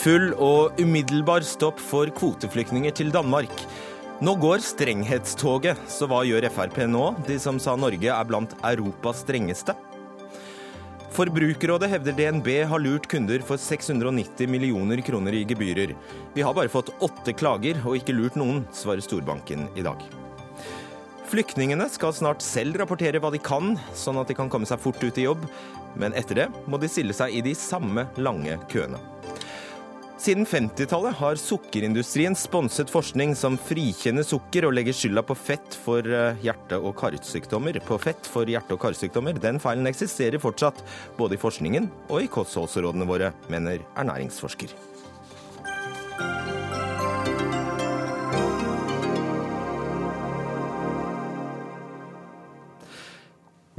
Full og umiddelbar stopp for kvoteflyktninger til Danmark. Nå går strenghetstoget, så hva gjør Frp nå, de som sa Norge er blant Europas strengeste? Forbrukerrådet hevder DNB har lurt kunder for 690 millioner kroner i gebyrer. Vi har bare fått åtte klager og ikke lurt noen, svarer storbanken i dag. Flyktningene skal snart selv rapportere hva de kan, sånn at de kan komme seg fort ut i jobb. Men etter det må de stille seg i de samme lange køene. Siden 50-tallet har sukkerindustrien sponset forskning som frikjenner sukker og legger skylda på fett for eh, hjerte- og karsykdommer. På fett for hjerte- og karsykdommer. Den feilen eksisterer fortsatt, både i forskningen og i kostholdsrådene våre, mener ernæringsforsker.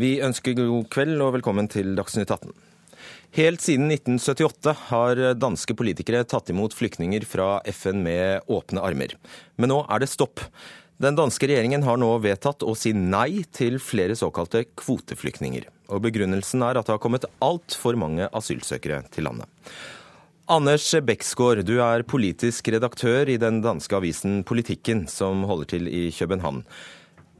Vi ønsker god kveld og velkommen til Dagsnytt 18. Helt siden 1978 har danske politikere tatt imot flyktninger fra FN med åpne armer. Men nå er det stopp. Den danske regjeringen har nå vedtatt å si nei til flere såkalte kvoteflyktninger. Og begrunnelsen er at det har kommet altfor mange asylsøkere til landet. Anders Beksgaard, du er politisk redaktør i den danske avisen Politikken, som holder til i København.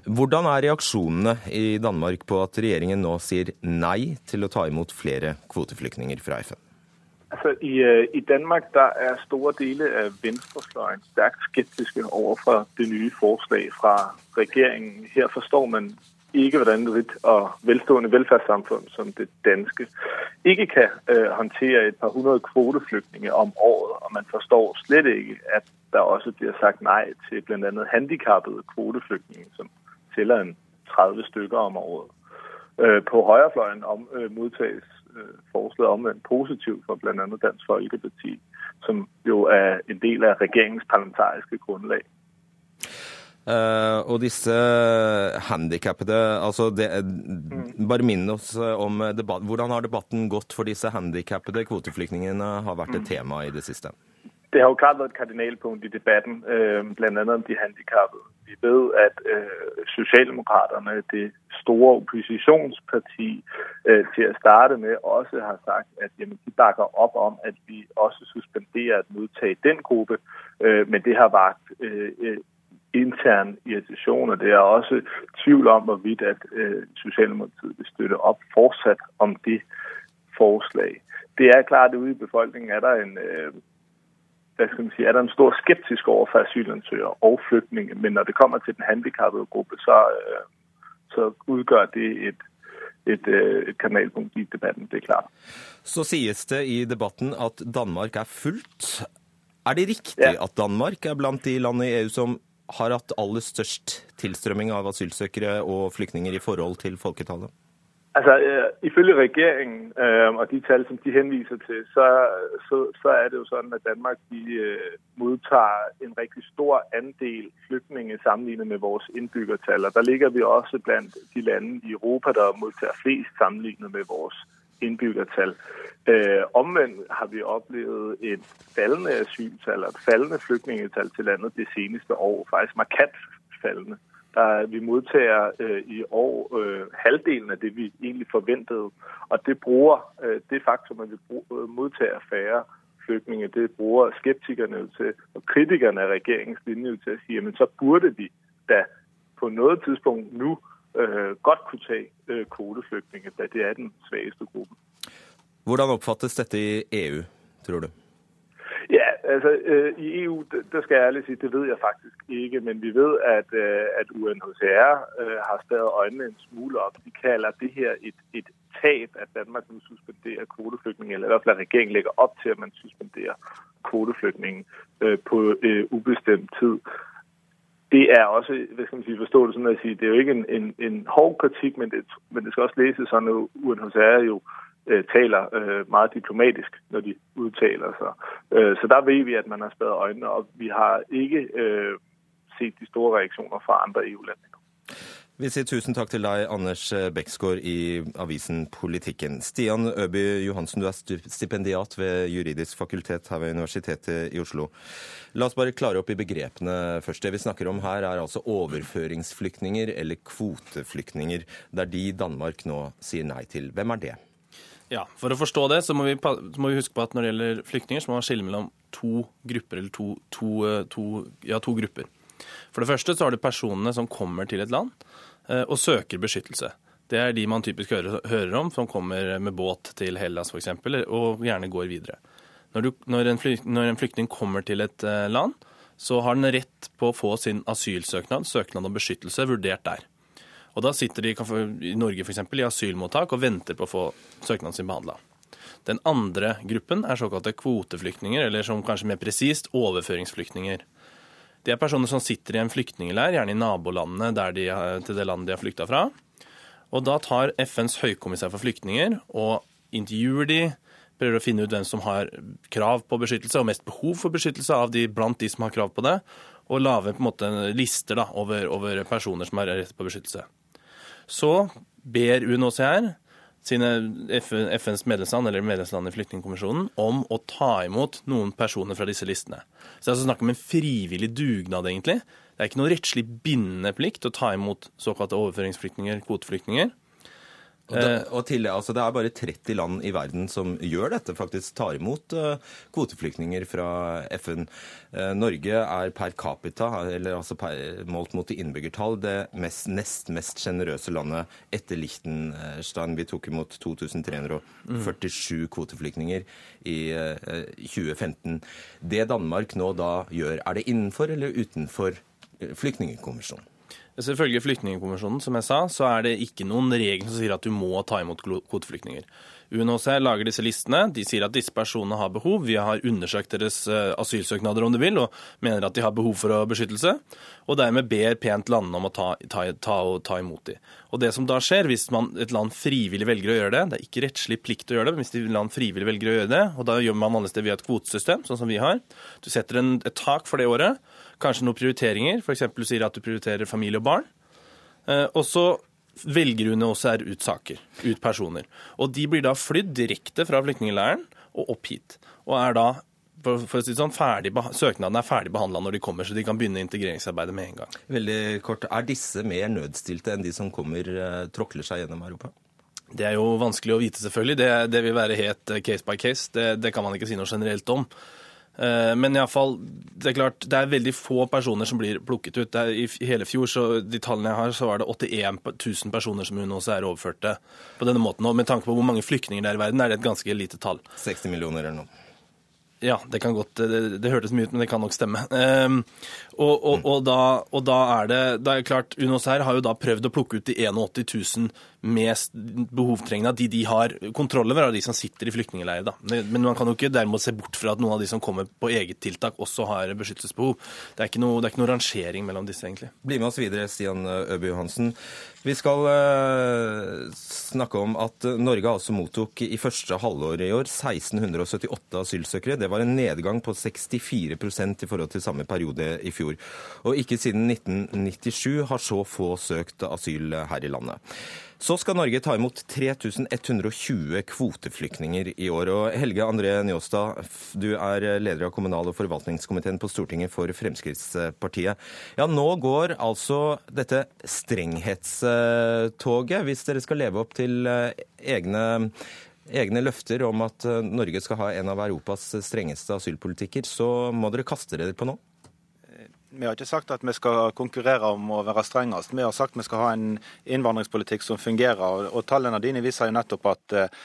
Hvordan er reaksjonene i Danmark på at regjeringen nå sier nei til å ta imot flere kvoteflyktninger fra FN? Altså, i, øh, I, Danmark der er store deler av venstrefløyen sterkt skeptiske overfor det nye forslaget fra regjeringen. Her forstår man ikke hvordan et og velstående velferdssamfunn som det danske ikke kan uh, håndtere et par hundre kvoteflyktninger om året. Og man forstår slett ikke at der også blir sagt nei til bl.a. handikappede kvoteflyktninger, som tæller en 30 stykker om året. Øh, på højrefløjen om, øh, modtages øh, forslaget omvendt positivt for bl.a. Dansk Folkeparti, som jo er en del av regjeringens parlamentariske grunnlag. Uh, og disse handikappede altså det, mm. Bare minn oss om debatt. Hvordan har debatten gått for disse handikappede? Kvoteflyktningene har vært et mm. tema i det siste. Det har jo klart vært et kardinalpunkt i debatten, uh, bl.a. om de handikappede. Vi ved at øh, Socialdemokraterne, det store oppositionsparti, øh, til å starte med også har sagt at jamen, de bakker opp om at vi også suspenderer at modtage den gruppe. Øh, men det har vagt øh, øh, intern irritation, og det er også tvivl om hvorvidt at øh, Socialdemokratiet vil støtte opp fortsatt om det forslag. Det er klart at ude i befolkningen er der en øh, hvad skal man sige, er der en stor skeptisk over for asylansøgere og flygtninge, men når det kommer til den handicappede gruppe, så, øh, så udgør det et, et, øh, et kanalpunkt i debatten, det er klart. Så sies det i debatten at Danmark er fullt. Er det riktig ja. at Danmark er blant de landene i EU som har hatt aller størst tilstrømming av asylsøkere og flyktninger i forhold til folketallet? Altså, øh, Ifølge regjeringen øh, og de tall som de henviser til, så, så, så, er det jo sånn at Danmark de, øh, modtar en riktig stor andel flyktninger sammenlignet med vores innbyggertall. Og Der ligger vi også blant de landene i Europa der modtager flest sammenlignet med vores innbyggertall. Øh, omvendt har vi oplevet et faldende asyltall og et faldende flyktningetall til landet det seneste år. Faktisk markant faldende. Der, vi modtager øh, i år øh, halvdelen av det vi egentlig forventet. Og det bruger øh, det faktum at vi bruger, øh, modtager færre flygtninge, det bruger skeptikerne til, og kritikerne av regjeringens linje til å si at så burde vi da på noe tidspunkt nå øh, godt kunne ta øh, kvoteflygtninge, da det er den svageste gruppen. Hvordan oppfattes dette i EU, tror du? Altså øh, i EU, der skal jeg ærlig sige, det ved jeg faktisk ikke, men vi ved, at, øh, at UNHCR øh, har stadig øjnene en smule op. De kalder det her et, et tab, at Danmark nu suspenderer kvoteflygtninge, eller i hvert fald at regeringen lægger op til, at man suspenderer kvoteflygtninge øh, på øh, ubestemt tid. Det er også, hvad skal man sige, forstå det sådan at sige, det er jo ikke en, en, en hård kritik, men det, men det skal også læses sådan, at UNHCR jo Øh, taler øh, meget diplomatisk, når de udtaler sig. Øh, så der ved vi, at man har spadet øjnene, og vi har ikke set de store reaktioner fra andre EU-lande. Vi sier tusen takk til deg, Anders Beksgaard i avisen Politikken. Stian Øby Johansen, du er stipendiat ved juridisk fakultet her ved Universitetet i Oslo. La oss bare klare opp i begrepene først. Det vi snakker om her, er altså overføringsflyktninger eller kvoteflyktninger. Det er de Danmark nå sier nei til. Hvem er det? Ja, For å forstå det, så må vi, må vi, huske på at når det gjelder flyktninger, så må man skille mellom to grupper, eller to, to, eh, to, ja, to grupper. For det første så har du personene som kommer til et land eh, og søker beskyttelse. Det er de man typisk hører, hører om, som kommer med båt til Hellas f.eks., og gjerne går videre. Når, du, når, en flyktning, når, en flyktning kommer til et eh, land, så har den rett på å få sin asylsøknad, søknad om beskyttelse, vurdert der. Og Da sitter de i Norge eksempel, i asylmottak og venter på å få søknaden sin behandla. Den andre gruppen er såkalte kvoteflyktninger, eller som kanskje mer presist overføringsflyktninger. Det er personer som sitter i en flyktningleir, gjerne i nabolandene de, til det landet de har flykta fra. Og Da tar FNs høykommissær for flyktninger og intervjuer de, prøver å finne ut hvem som har krav på beskyttelse og mest behov for beskyttelse av de blant de som har krav på det, og lager på en måte lister da, over, over personer som har rett på beskyttelse. Så ber UNHCR sine FNs medlemsland eller medlemsland i Flyktningkonvensjonen om å ta imot noen personer fra disse listene. Så det er altså snakk om en frivillig dugnad, egentlig. Det er ikke noe rettslig bindende plikt å ta imot såkalte overføringsflyktninger, kvoteflyktninger. Eh, og til, altså det er bare 30 land i verden som gjør dette, faktisk tar imot uh, kvoteflyktninger fra FN. Uh, Norge er per capita, eller altså per, målt mot innbyggertall, det mest, nest mest sjenerøse landet etter Liechtenstein. Vi tok imot 2347 kvoteflyktninger i uh, 2015. Det Danmark nå da gjør, er det innenfor eller utenfor flyktningkonvensjonen? Selvfølgelig Flyktningkonvensjonen, som jeg sa, så er det ikke noen regler som sier at du må ta imot kvoteflyktninger. UNHCR lager disse listene. De sier at disse personene har behov. Vi har undersøkt deres eh, asylsøknader om du vil, og mener at de har behov for beskyttelse. Og dermed ber pent landene om å ta, ta, ta, ta imot dem. Og det som da skjer, hvis man, et land frivillig velger å gjøre det, det er ikke rettslig plikt å gjøre det, men hvis et land frivillig velger å gjøre det, og da gjør man vanligvis det via et kvotesystem, sånn som vi har, du setter en, et tak for det året, kanskje noen prioriteringer, f.eks. sier at du prioriterer familie og barn. Eh, og så velger UNHCR ut saker, ut personer. Og de blir da flydd direkte fra flyktningleiren og opp hit. Og er da for, å si sånn, ferdig, Søknaden er ferdig behandla når de kommer, så de kan begynne integreringsarbeidet med en gang. Veldig kort, Er disse mer nødstilte enn de som kommer, eh, tråkler seg gjennom Europa? Det er jo vanskelig å vite, selvfølgelig. Det, det vil være helt eh, case by case. Det, det kan man ikke si noe generelt om. Eh, men iallfall, det er klart, det er veldig få personer som blir plukket ut. Er, I hele fjor, så de tallene jeg har, så var det 81 000 personer som UNHCR overførte på denne måten. Og med tanke på hvor mange flyktninger det er i verden, er det et ganske lite tall. 60 millioner eller noe. Ja, det kan godt Det, det hørtes mye ut, men det kan nok stemme. Um, og, og, og, da, og, da, er det, det er klart, UNHCR har jo da prøvd å plukke ut de 81 000 mest behovtrengende, de de har kontroll over, er de som sitter i flyktningleirer. Men man kan jo ikke dermed se bort fra at noen av de som kommer på eget tiltak, også har beskyttelsesbehov. Det er ikke noe, er ikke noe rangering mellom disse, egentlig. Bli med oss videre, Stian Øby Johansen. Vi skal uh, snakke om at Norge altså mottok i første halvår i år 1678 asylsøkere. Det var en nedgang på 64% i forhold til samme periode i fjor. Og ikke siden 1997 har så få søkt asyl her i landet. Så skal Norge ta imot 3120 kvoteflyktninger i år. Og Helge André Njåstad, du er leder av kommunal- og forvaltningskomiteen på Stortinget for Fremskrittspartiet. Ja, nå går altså dette strenghetstoget, hvis dere skal leve opp til eh, egne egne løfter om at eh, Norge skal ha en av Europas strengeste asylpolitikker, så må dere kaste dere på noe? Vi har ikke sagt at vi skal konkurrere om å være strengest. Vi har sagt vi skal ha en innvandringspolitikk som fungerer. og Tallene dine viser jo nettopp at eh,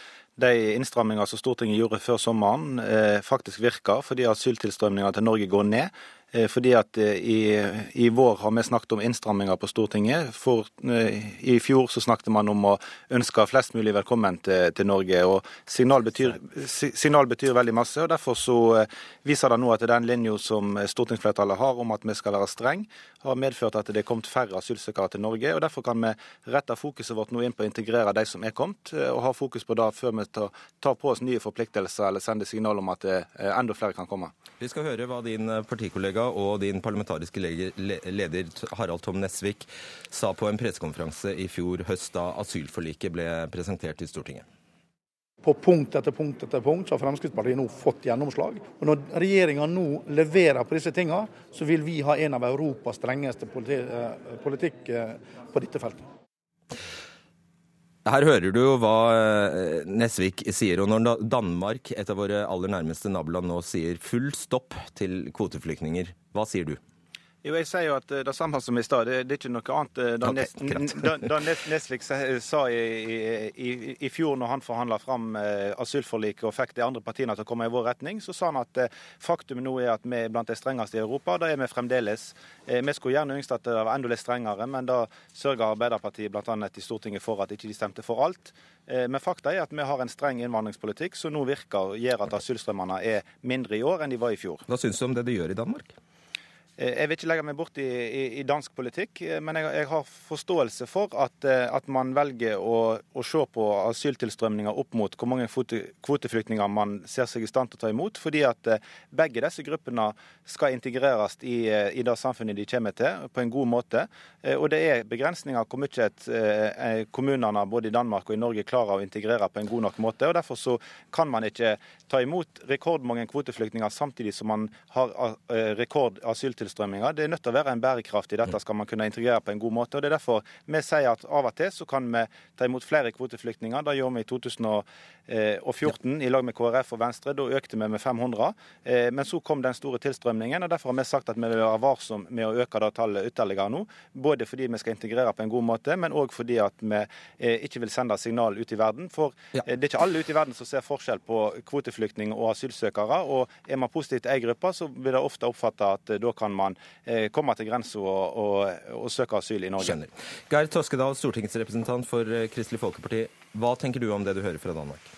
de innstramminger som Stortinget gjorde før sommeren, eh, faktisk virker, fordi asyltilstrømninga til Norge går ned. Eh, fordi at eh, i, i, vår har vi snakket om innstramminger på Stortinget. For, eh, I fjor så snakket man om å ønske flest mulig velkommen til, til Norge. og signal betyr, signal betyr, veldig masse. og Derfor så viser det nå at den linja som stortingsflertallet har om at vi skal være streng, har medført at det er kommet færre asylsøkere til Norge. og Derfor kan vi rette fokuset vårt nå inn på å integrere de som er kommet, og ha fokus på det før vi tar, tar på oss nye forpliktelser eller sender signal om at enda flere kan komme. Vi skal høre hva din partikollega og din parlamentariske leder Harald Tom Nesvik sa på en pressekonferanse i fjor høst da asylforliket ble presentert i Stortinget. På punkt etter punkt etter punkt så har Fremskrittspartiet nå fått gjennomslag. Og Når regjeringa nå leverer på disse tingene, så vil vi ha en av Europas strengeste eh, politikk eh, på dette feltet. Her hører du jo hva eh, Nesvik sier. Og når Danmark, et av våre aller nærmeste naboland, nå sier full stopp til kvoteflyktninger, hva sier du? Jo, jeg sier jo at eh, Det samme som i stad, det, det, er ikke noe annet Det da, da Nesvik sa i, i, i, fjor, når han forhandla fram eh, asylforliket og fikk de andre partiene til å komme i vår retning, så sa han at faktum nå er at vi er blant de strengeste i Europa. Det er vi fremdeles. Vi skulle gjerne ønsket at det var enda litt strengere, men da sørga Arbeiderpartiet bl.a. i Stortinget for at ikke de stemte for alt. Men fakta er at vi har en streng innvandringspolitikk som nå virker og gjør at asylstrømmene er mindre i år enn de var i fjor. Hva syns du om det de gjør i Danmark? Eh, jeg vil ikke legge meg bort i, i, i dansk politikk, eh, men jeg, jeg, har forståelse for at, eh, at man velger å, å, se på asyltilstrømninger opp mot hvor mange kvote, kvoteflyktninger man ser seg i stand til å ta imot. Fordi at begge disse gruppene skal integreres i, i det samfunnet de kommer til, på en god måte. Og det er begrensninger hvor mye kommunene både i Danmark og i Norge klarer å integrere på en god nok måte. og Derfor så kan man ikke ta imot rekordmange kvoteflyktninger samtidig som man har rekord asyltilstrømninger asyltilstrømminga. Det er nødt til å være en bærekraft i dette skal man kunne integrere på en god måte. og Det er derfor vi sier at av og til så kan vi ta imot flere kvoteflyktninger. Det gjorde vi i 2014 i lag med KrF og Venstre. Da økte vi med 500. Eh, men så kom den store tilstrømningen. og Derfor har vi sagt at vi vil være varsom med å øke det tallet ytterligere nå. Både fordi vi skal integrere på en god måte, men òg fordi at vi eh, ikke vil sende signal ut i verden. For. Eh, det er ikke alle ute i verden som ser forskjell på kvoteflyktninger og asylsøkere. og Er man positiv til ei gruppe, så blir det ofte oppfatta at da kan man eh, komme til grensa og, og, og, søke asyl i Norge. Skjønner. Geir Toskedal, stortingsrepresentant for eh, Kristelig Folkeparti. Hva tenker du om det du hører fra Danmark?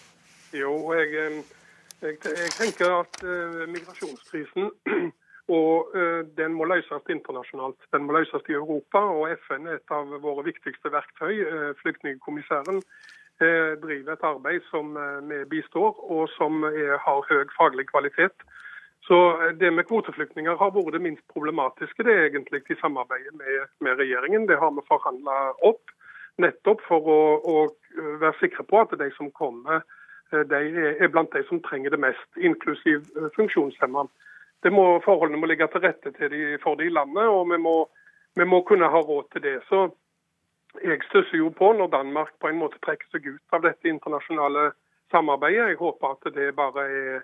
Jo, jeg, eh, jeg, jeg tenker at uh, migrasjonskrisen og uh, den må løses internasjonalt. Den må løses i Europa, og FN er et av våre viktigste verktøy. Uh, Flyktningkommissæren driver et arbeid som vi bistår, og som er, har høy faglig kvalitet. Så eh, Det med kvoteflyktninger har vært det minst problematiske det er egentlig i samarbeidet med, med regjeringen. Det har vi forhandla opp nettopp for å, å, være sikre på at de som kommer, eh, de er blant de som trenger det mest, inklusiv funksjonshemmede. Det må, Forholdene må ligge til rette til de, for de i landet, og vi må, vi må, kunne ha råd til det. Så Jeg stusser jo på når Danmark på en måte trekker seg ut av dette internasjonale samarbeidet. Jeg håper at det bare er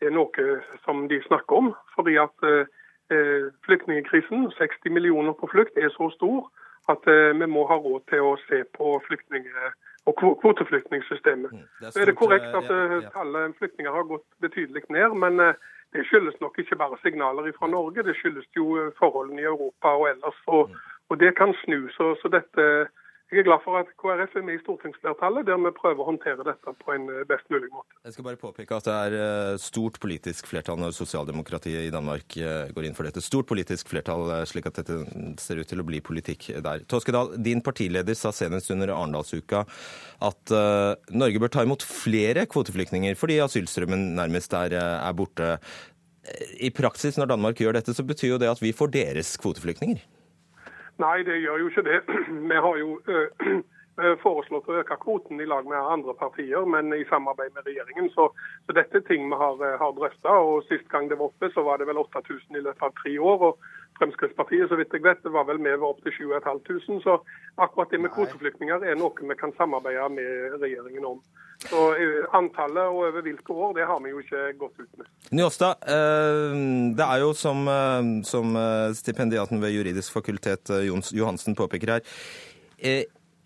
er noe som de snakker om. Fordi at eh, flyktningkrisen, 60 millioner på flukt, er så stor at eh, vi må ha råd til å se på flyktninger og kvoteflyktningsystemet. Mm, er, er det korrekt at uh, tallet flyktninger har gått betydelig ned, men eh, det skyldes nok ikke bare signaler fra Norge, det skyldes jo forholdene i Europa og ellers. Og, mm. og det kan snu. Så, så dette jeg er glad for at KrF er med i stortingsflertallet, der vi prøver å håndtere dette på en eh, best mulig måte. Jeg skal bare påpeke at det er eh, stort politisk flertall når sosialdemokratiet i Danmark eh, går inn for dette. Stort politisk flertall, slik at dette ser ut til å bli politikk der. Toskedal, din partileder sa senest under Arendalsuka at Norge bør ta imot flere kvoteflyktninger fordi asylstrømmen nærmest er, er borte. I praksis, når Danmark gjør dette, så betyr jo det at vi får deres kvoteflyktninger? Nei, det gjør jo ikke det. Vi har jo foreslått å øke kvoten i lag med andre partier, men i samarbeid med regjeringen. Så, så dette er ting vi har, har drøfta. Sist gang det var oppe, så var det vel 8000 i løpet av tre år. og Fremskrittspartiet så vidt jeg vet, var vel med opp til 7500. Så akkurat det med kvoteflyktninger er noe vi kan samarbeide med regjeringen om. Så eh, Antallet og over hvilke år, det har vi jo ikke gått ut med. Njåstad, eh, det er jo som, eh, som stipendiaten ved Juridisk fakultet Johansen påpeker her,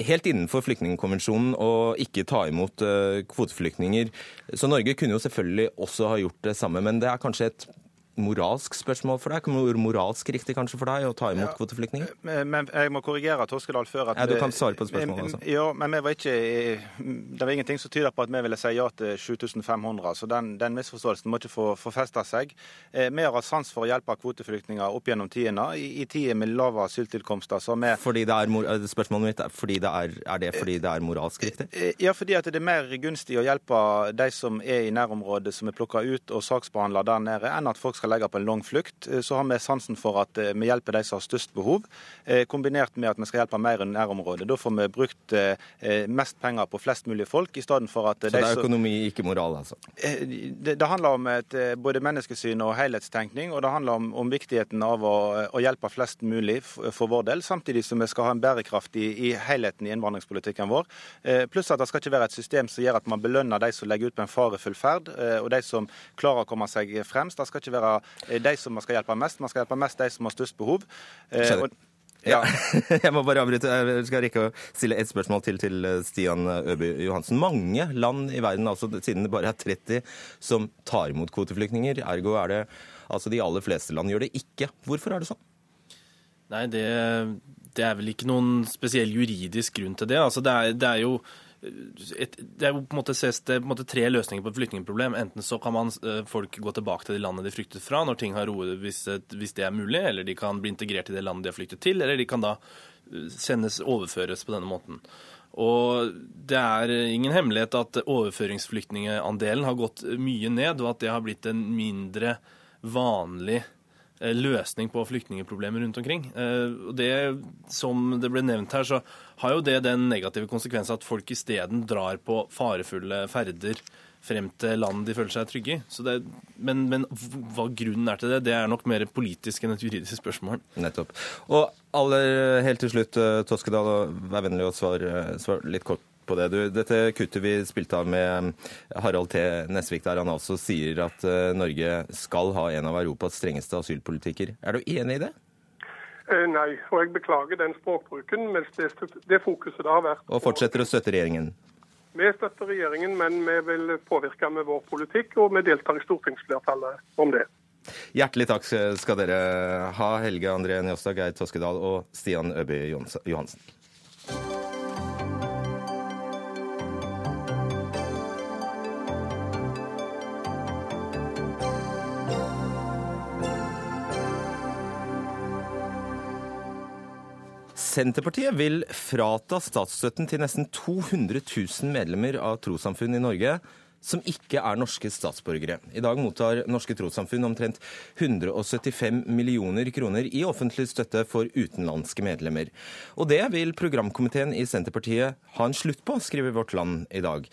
helt innenfor flyktningkonvensjonen å ikke ta imot kvoteflyktninger. Så Norge kunne jo selvfølgelig også ha gjort det samme, men det er kanskje et moralsk spørsmål for deg? Hvor moralsk riktig kanskje for deg å ta imot ja, kvoteflyktninger? Men jeg må korrigere Toskedal før at ja, Du kan svare på spørsmålet. Altså. Ja, men vi var ikke, det var ingenting som tyder på at vi ville si ja til 7500. Så den, den misforståelsen må ikke få, få feste seg. Eh, vi har hatt sans for å hjelpe kvoteflyktninger opp gjennom tidene. I, i tider med lave asyltilkomster så vi fordi det er, eh, Spørsmålet mitt er, fordi det er, er det fordi det er moralsk riktig? Eh, ja, fordi at det er mer gunstig å hjelpe de som er i nærområdet, som er plukka ut og saksbehandla der nede, enn at folk skal skal legge på en lang flukt, så har vi sansen for at vi hjelper de som har størst behov, kombinert med at vi skal hjelpe mer enn nærområdet. Da får vi brukt mest penger på flest mulig folk, i stedet for at Så det er økonomi, ikke moral, altså? Det, det handler om et, både menneskesyn og helhetstenkning, og det handler om, om viktigheten av å, å, hjelpe flest mulig for vår del, samtidig som vi skal ha en bærekraft i, i helheten i innvandringspolitikken vår. Pluss at det skal ikke være et system som gjør at man belønner de som legger ut på en farefull ferd, og de som klarer å komme seg fremst. Det skal ikke være eh, de som man skal hjelpe mest, man skal hjelpe mest de som har størst behov. Eh, Skjønner. Ja. Jeg må bare avbryte. Jeg skal rekke å stille et spørsmål til til eh, Stian Øby Johansen. Mange land i verden, altså siden det bare er 30 som tar imot kvoteflyktninger, ergo er det altså de aller fleste land gjør det ikke. Hvorfor er det sånn? Nei, det, det er vel ikke noen spesiell juridisk grunn til det. Altså, det, er, det er jo et, det er jo på en måte, ses det på en måte tre løsninger på et flyktningproblem. Enten så kan man, eh, folk gå tilbake til de landene de flyktet fra når ting har roet, hvis, hvis, det er mulig, eller de kan bli integrert i det landet de har flyktet til, eller de kan da eh, sendes, overføres på denne måten. Og Det er ingen hemmelighet at overføringsflyktningandelen har gått mye ned, og at det har blitt en mindre vanlig løsning på flyktningproblemer rundt omkring. Eh, det, Som det ble nevnt her, så har jo det den negative konsekvensen at folk isteden drar på farefulle ferder frem til land de føler seg trygge i. Men, men, hva grunnen er til det, det er nok mer politisk enn et juridisk spørsmål. Nettopp. Og aller helt til slutt, eh, Toskedal, vær vennlig å svare svar litt kort på det. Du, dette kuttet vi spilte av med Harald T. Nesvik, der han altså sier at uh, Norge skal ha en av Europas strengeste asylpolitikker. Er du enig i det? Uh, nei, og jeg beklager den språkbruken, mens det, det fokuset det har vært Og fortsetter å støtte regjeringen? Vi støtter regjeringen, men vi vil påvirke med vår politikk, og vi deltar i stortingsflertallet om det. Hjertelig takk skal dere ha, Helge André Njåstad, Geir Toskedal og Stian Øby Johansen. Senterpartiet vil frata statsstøtten til nesten 200 000 medlemmer av trossamfunn i Norge som ikke er norske statsborgere. I dag mottar norske trossamfunn omtrent 175 millioner kroner i offentlig støtte for utenlandske medlemmer. Og det vil programkomiteen i Senterpartiet ha en slutt på, skriver Vårt Land i dag.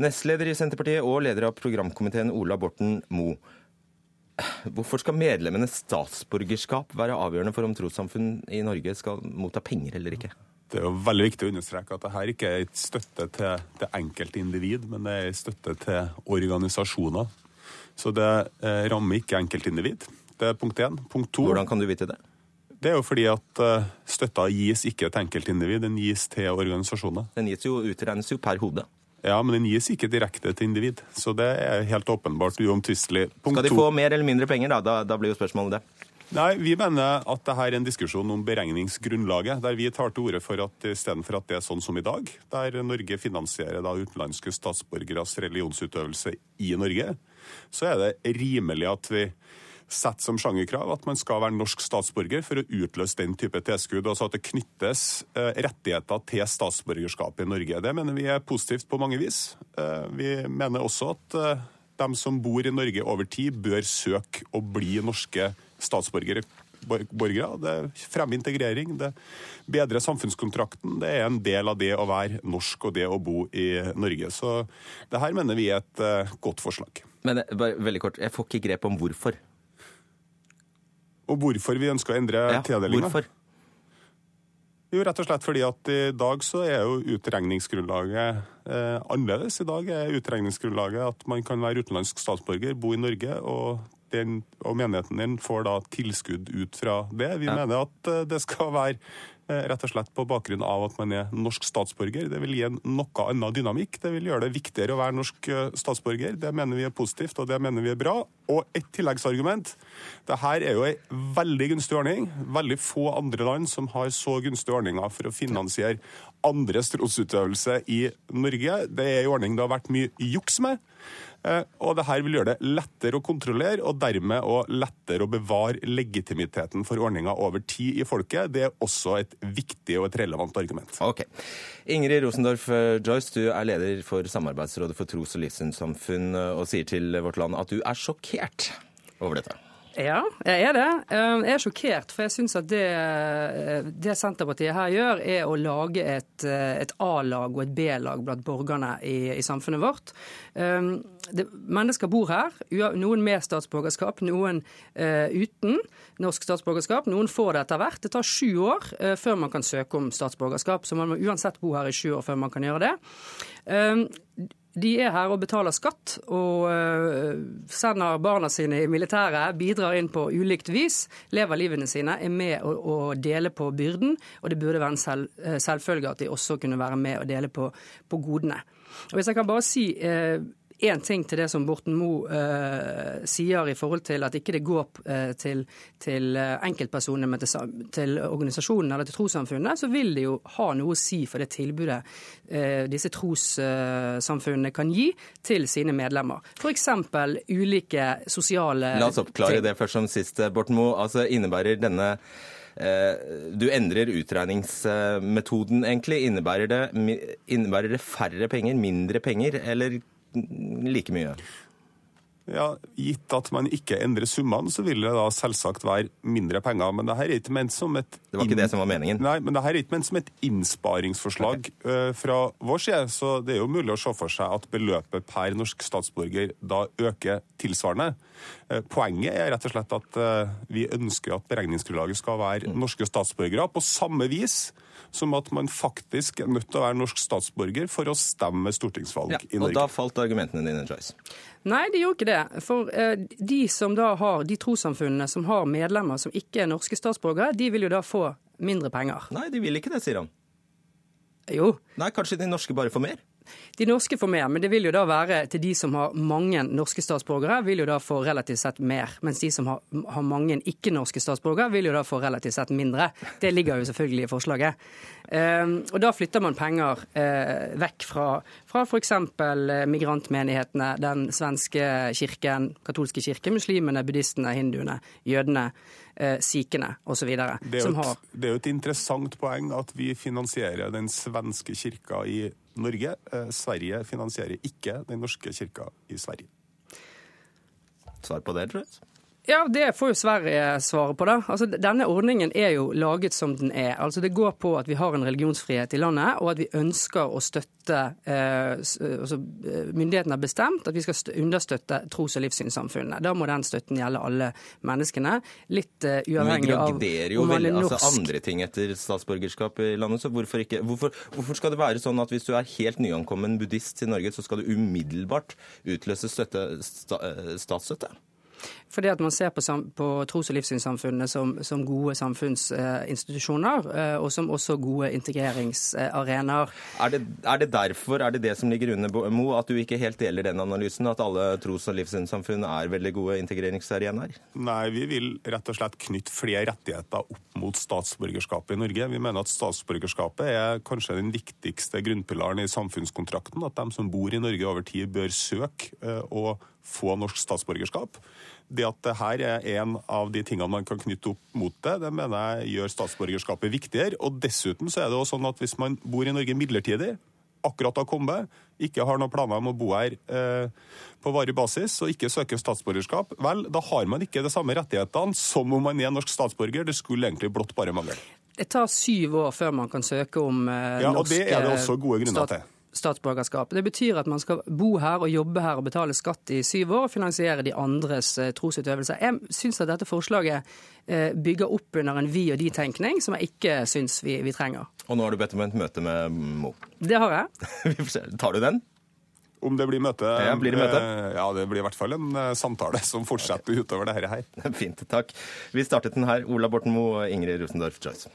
Nestleder i Senterpartiet og leder av programkomiteen Ola Borten Moe. Hvorfor skal medlemmenes statsborgerskap være avgjørende for om trossamfunn i Norge skal motta penger eller ikke? Det er jo veldig viktig å understreke at dette ikke er et støtte til det enkelte individ, men det er støtte til organisasjoner. Så det eh, rammer ikke enkeltindivid. Det er punkt én. Punkt to Hvordan kan du vite det? Det er jo fordi at eh, støtta gis ikke til enkeltindivid, den gis til organisasjoner. Den gis jo, utregnes jo per hode. Ja, men den gis ikke direkte til individ. Så det er helt åpenbart uomtvistelig. Skal de få mer eller mindre penger, da? Da, da blir jo spørsmålet det. Nei, Vi mener at dette er en diskusjon om beregningsgrunnlaget. Der vi tar til orde for at istedenfor at det er sånn som i dag, der Norge finansierer da utenlandske statsborgeres religionsutøvelse i Norge, så er det rimelig at vi setter som sjangerkrav at man skal være norsk statsborger for å utløse den type tilskudd. Altså at det knyttes eh, rettigheter til statsborgerskapet i Norge. Det mener vi er positivt på mange vis. Eh, vi mener også at eh, de som bor i Norge over tid, bør søke å bli norske statsborgere. Borgere. Det fremmer integrering, det bedrer samfunnskontrakten. Det er en del av det å være norsk og det å bo i Norge. Så det her mener vi er et godt forslag. Men bare veldig kort, jeg får ikke grep om hvorfor. Og hvorfor vi ønsker å endre ja, tildelinga? Hvorfor? Jo, rett og slett fordi at i dag så er jo utregningsgrunnlaget eh, annerledes. I dag er utregningsgrunnlaget at man kan være utenlandsk statsborger, bo i Norge, og, den, og menigheten din får da tilskudd ut fra det. Vi ja. mener at eh, det skal være rett og slett på bakgrunn av at man er norsk statsborger. Det vil gi en noe annen dynamikk. Det vil gjøre det viktigere å være norsk eh, statsborger. Det mener vi er positivt, og det mener vi er bra. Og et tilleggsargument. Dette er jo en veldig gunstig ordning. Veldig få andre land som har så gunstige ordninger for å finansiere andres trosutøvelse i Norge. Det er en ordning det har vært mye juks med. Eh, og det her vil gjøre det lettere å kontrollere, og dermed å lettere å bevare legitimiteten for ordninga over tid i folket. Det er også et viktig og et relevant argument. Ok. Ingrid Rosendorf eh, Joyce, du er leder for Samarbeidsrådet for tros- og livssynssamfunn, eh, og sier til Vårt Land at du er sjokkert over dette. Ja, jeg er det. Eh, jeg er sjokkert, for jeg syns at det, eh, det, Senterpartiet her gjør, er å lage et, eh, et A-lag og et B-lag blant borgerne i, i, samfunnet vårt. Det, mennesker bor her, noen med statsborgerskap, noen uh, uten norsk statsborgerskap. Noen får det etter hvert. Det tar sju år før man kan søke om statsborgerskap, så man må uansett bo her i sju år før man kan gjøre det. De er her og betaler skatt og uh, sender barna sine i militæret, bidrar inn på ulikt vis, lever livene sine, er med å, å dele på byrden. Og det burde være en selv, uh, selvfølge at de også kunne være med og dele på, på godene. Og Hvis jeg kan bare si uh, én ting til det som Borten Moe uh, sier i forhold til at ikke det går uh, til, til enkeltpersoner, men til, til organisasjonene eller til trossamfunnet, så vil det jo ha noe å si for det tilbudet uh, disse trossamfunnene kan gi til sine medlemmer. F.eks. ulike sosiale La oss oppklare det først som sist, Borten Moe. Altså innebærer denne du endrer utregningsmetoden, egentlig. Innebærer det, innebærer det færre penger, mindre penger, eller like mye? Ja, Gitt at man ikke endrer summene, så vil det da selvsagt være mindre penger. Men det her er ikke ment som et Det var ikke det som var meningen? Nei, men det her er ikke ment som et innsparingsforslag okay. fra vår side. Så det er jo mulig å se for seg at beløpet per norsk statsborger da øker tilsvarende. Uh, poenget er rett og slett at uh, vi ønsker at beregningsgrunnlaget skal være mm. norske statsborgere, på samme vis som at man faktisk er nødt til å være norsk statsborger for å stemme stortingsvalg ja, i Norge. Og da falt argumentene dine, Joyce? Nei, de gjorde ikke det. For eh, de som da har, de trossamfunnene som har medlemmer som ikke er norske statsborgere, de vil jo da få mindre penger. Nei, de vil ikke det, sier han. Jo. Nei, kanskje de norske bare får mer? De norske får mer, men det vil jo da være til de som har mange norske statsborgere, vil jo da få relativt sett mer. Mens de som har, har mange ikke-norske statsborgere, vil jo da få relativt sett mindre. Det ligger jo selvfølgelig i forslaget. Um, og da flytter man penger uh, vekk fra, fra f.eks. Eh, migrantmenighetene, den svenske kirken, katolske kirke, muslimene, buddhistene, hinduene, jødene sikhene osv. Det, det er jo et interessant poeng at vi finansierer den svenske kirka i Norge. Eh, Sverige finansierer ikke den norske kirka i Sverige. Svar på det, tror jeg. Ja, det får jo Sverige svare på. da. Altså, Denne ordningen er jo laget som den er. Altså, Det går på at vi har en religionsfrihet i landet, og at vi ønsker å støtte eh, altså, eh, Myndighetene har bestemt at vi skal understøtte tros- og livssynssamfunnene. Da må den støtten gjelde alle menneskene. Litt eh, uavhengig av om man er norsk. Vi graderer jo Altså andre ting etter statsborgerskap i landet, så hvorfor ikke? Hvorfor, hvorfor skal det være sånn at hvis du er helt nyankommen buddhist til Norge, så skal du umiddelbart utløse støtte, sta, eh, statsstøtte? Fordi at man ser på, på tros- og livssynssamfunnene som, som, gode samfunnsinstitusjoner, eh, og som også gode integreringsarenaer. Er det, er det derfor, er det det som ligger under Mo, at du ikke helt deler den analysen, at alle tros- og livssynssamfunn er veldig gode integreringsarenaer? Nei, vi vil rett og slett knytte flere rettigheter opp mot statsborgerskapet i Norge. Vi mener at statsborgerskapet er kanskje den viktigste grunnpilaren i samfunnskontrakten. At de som bor i Norge over tid, bør søke og eh, få norsk statsborgerskap. Det at det her er en av de tingene man kan knytte opp mot det, det mener jeg gjør statsborgerskapet viktigere. Og dessuten så er det også sånn at hvis man bor i Norge midlertidig, akkurat har kommet, ikke har noen planer om å bo her eh, på varig basis og ikke søker statsborgerskap, vel, da har man ikke de samme rettighetene som om man er norsk statsborger. Det skulle egentlig blott bare mangle. Det tar syv år før man kan søke om eh, ja, norsk og det er det også gode grunner til statsborgerskap. Det betyr at man skal bo her og jobbe her og betale skatt i syv år og finansiere de andres eh, trosutøvelser. Jeg syns at dette forslaget eh, bygger opp under en vi og de-tenkning som jeg ikke syns vi, vi, trenger. Og nå har du bedt om et møte med Mo. Det har jeg. Tar du den? Om det blir møte? Ja, blir det møte? Ja, det blir i hvert fall en eh, samtale som fortsetter utover det her. Fint, takk. Vi startet den her. Ola Borten Moe og Ingrid Rosendorf Joyce.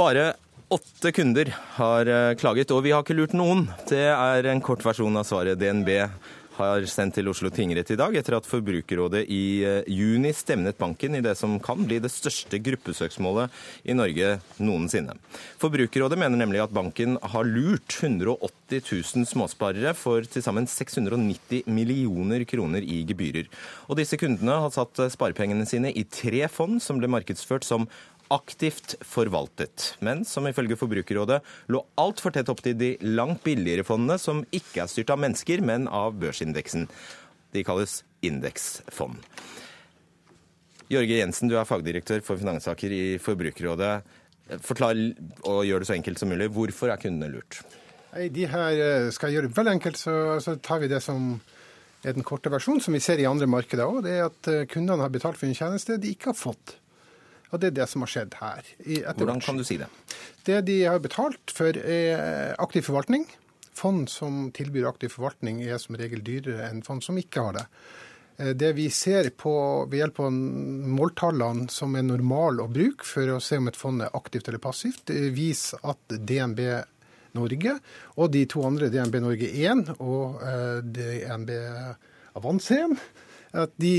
Bare åtte kunder har eh, klaget, og vi har ikke lurt noen. Det er en kort versjon av svaret DNB har sendt til Oslo tingrett i dag, etter at Forbrukerrådet i eh, juni stemnet banken i det som kan bli det største gruppesøksmålet i Norge noensinne. Forbrukerrådet mener nemlig at banken har lurt 180 000 småsparere for til sammen 690 millioner kroner i gebyrer. Og disse kundene har satt sparepengene sine i tre fond som ble markedsført som aktivt forvaltet, men som ifølge Forbrukerrådet lå altfor tett opp til de langt billigere fondene, som ikke er styrt av mennesker, men av børsindeksen. De kalles indeksfond. Jørge Jensen, du er fagdirektør for finanssaker i Forbrukerrådet. Forklar og gjør det så enkelt som mulig. Hvorfor er kundene lurt? De her eh, skal jeg gjøre det veldig enkelt, så, så tar vi det som er den korte versjonen, som vi ser i andre markeder òg. Det er at eh, kundene har betalt for en tjeneste de ikke har fått. Og det er det som har skjedd her. Hvordan kan du si det? Det de har betalt for, er aktiv forvaltning. Fond som tilbyr aktiv forvaltning, er som regel dyrere enn fond som ikke har det. Eh, det vi ser på ved hjelp av måltallene som er normal å bruke for å se om et fond er aktivt eller passivt, viser at DNB Norge og de to andre, DNB Norge 1 og eh, DNB Avans 1, at de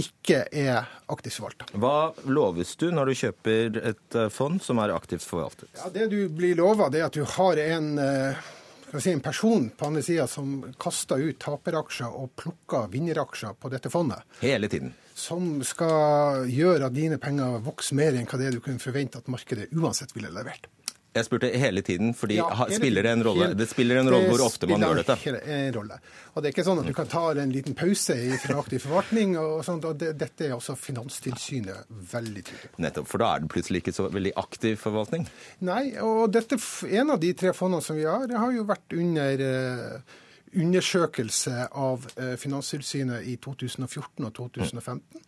ikke er aktivt forvalta. Hva loves du når du kjøper et eh, fond som er aktivt forvaltet? Ja, det du blir lova, er at du har en, eh, si, en person på andre sida som kaster ut taperaksjer og plukker vinneraksjer på dette fondet. Hele tiden? Som skal gjøre at dine penger vokser mer enn hva det du kunne forvente at markedet uansett ville levert. Jeg spurte hele tiden, fordi ja, hele, spiller det en rolle? Det spiller en rolle hvor ofte man gjør dette? Det en rolle. Og Det er ikke sånn at du kan ta en liten pause fra aktiv forvaltning. og sånt, og det, Dette er også Finanstilsynet veldig tydelig på. Nettopp, for da er det plutselig ikke så veldig aktiv forvaltning? Nei, og dette, en av de tre fondene som vi har, har jo vært under uh, undersøkelse av uh, Finanstilsynet i 2014 og 2015.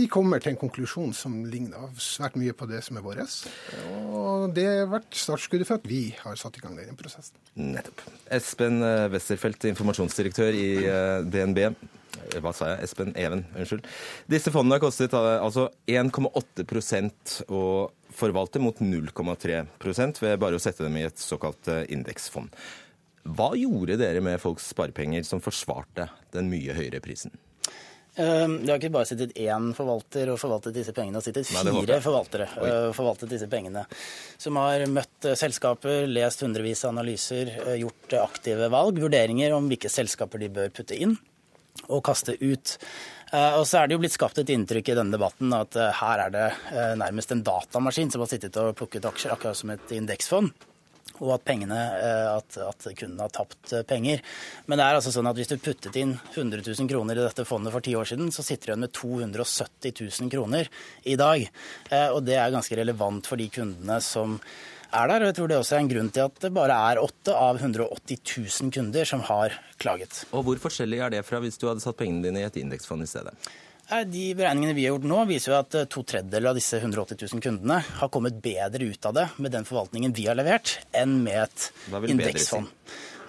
De kommer til en konklusjon som ligner svært mye på det som er vår. Og det har vært startskuddet for at vi har satt i gang den prosessen. Nettopp. Espen eh, Westerfeldt, informasjonsdirektør i eh, DNB. Eh, hva sa jeg? Espen Even, unnskyld. Disse fondene har kostet altså 1,8% å forvalte mot 0,3% ved bare å sette dem i et såkalt indeksfond. Hva gjorde dere med folks sparepenger som forsvarte den mye høyere prisen? Ehm, det har ikke bare sittet én forvalter og forvaltet disse pengene, det har sittet fire forvaltere og uh, forvaltet disse pengene. Som har møtt uh, selskaper, lest hundrevis av analyser, uh, gjort aktive valg, vurderinger om hvilke selskaper de bør putte inn og kaste ut. Og så er det jo blitt skapt et inntrykk i denne debatten at her er det nærmest en datamaskin som har sittet og plukket aksjer, akkurat som et indeksfond og at, pengene, eh, at, at kunden har tapt eh, penger. Men det er altså sånn at hvis du puttet inn 100 000 kroner i dette fondet for ti år siden, så sitter du igjen med 270 000 kroner i dag. Eh, og det er ganske relevant for de kundene som er der. Og jeg tror det også er en grunn til at det bare er åtte av 180 000 kunder som har klaget. Og Hvor forskjellig er det fra hvis du hadde satt pengene dine i et indeksfond i stedet? De beregningene vi har gjort nå, viser jo at eh, to tredjedeler av disse 180 000 kundene har kommet bedre ut av det med den forvaltningen vi har levert, enn med et indeksfond.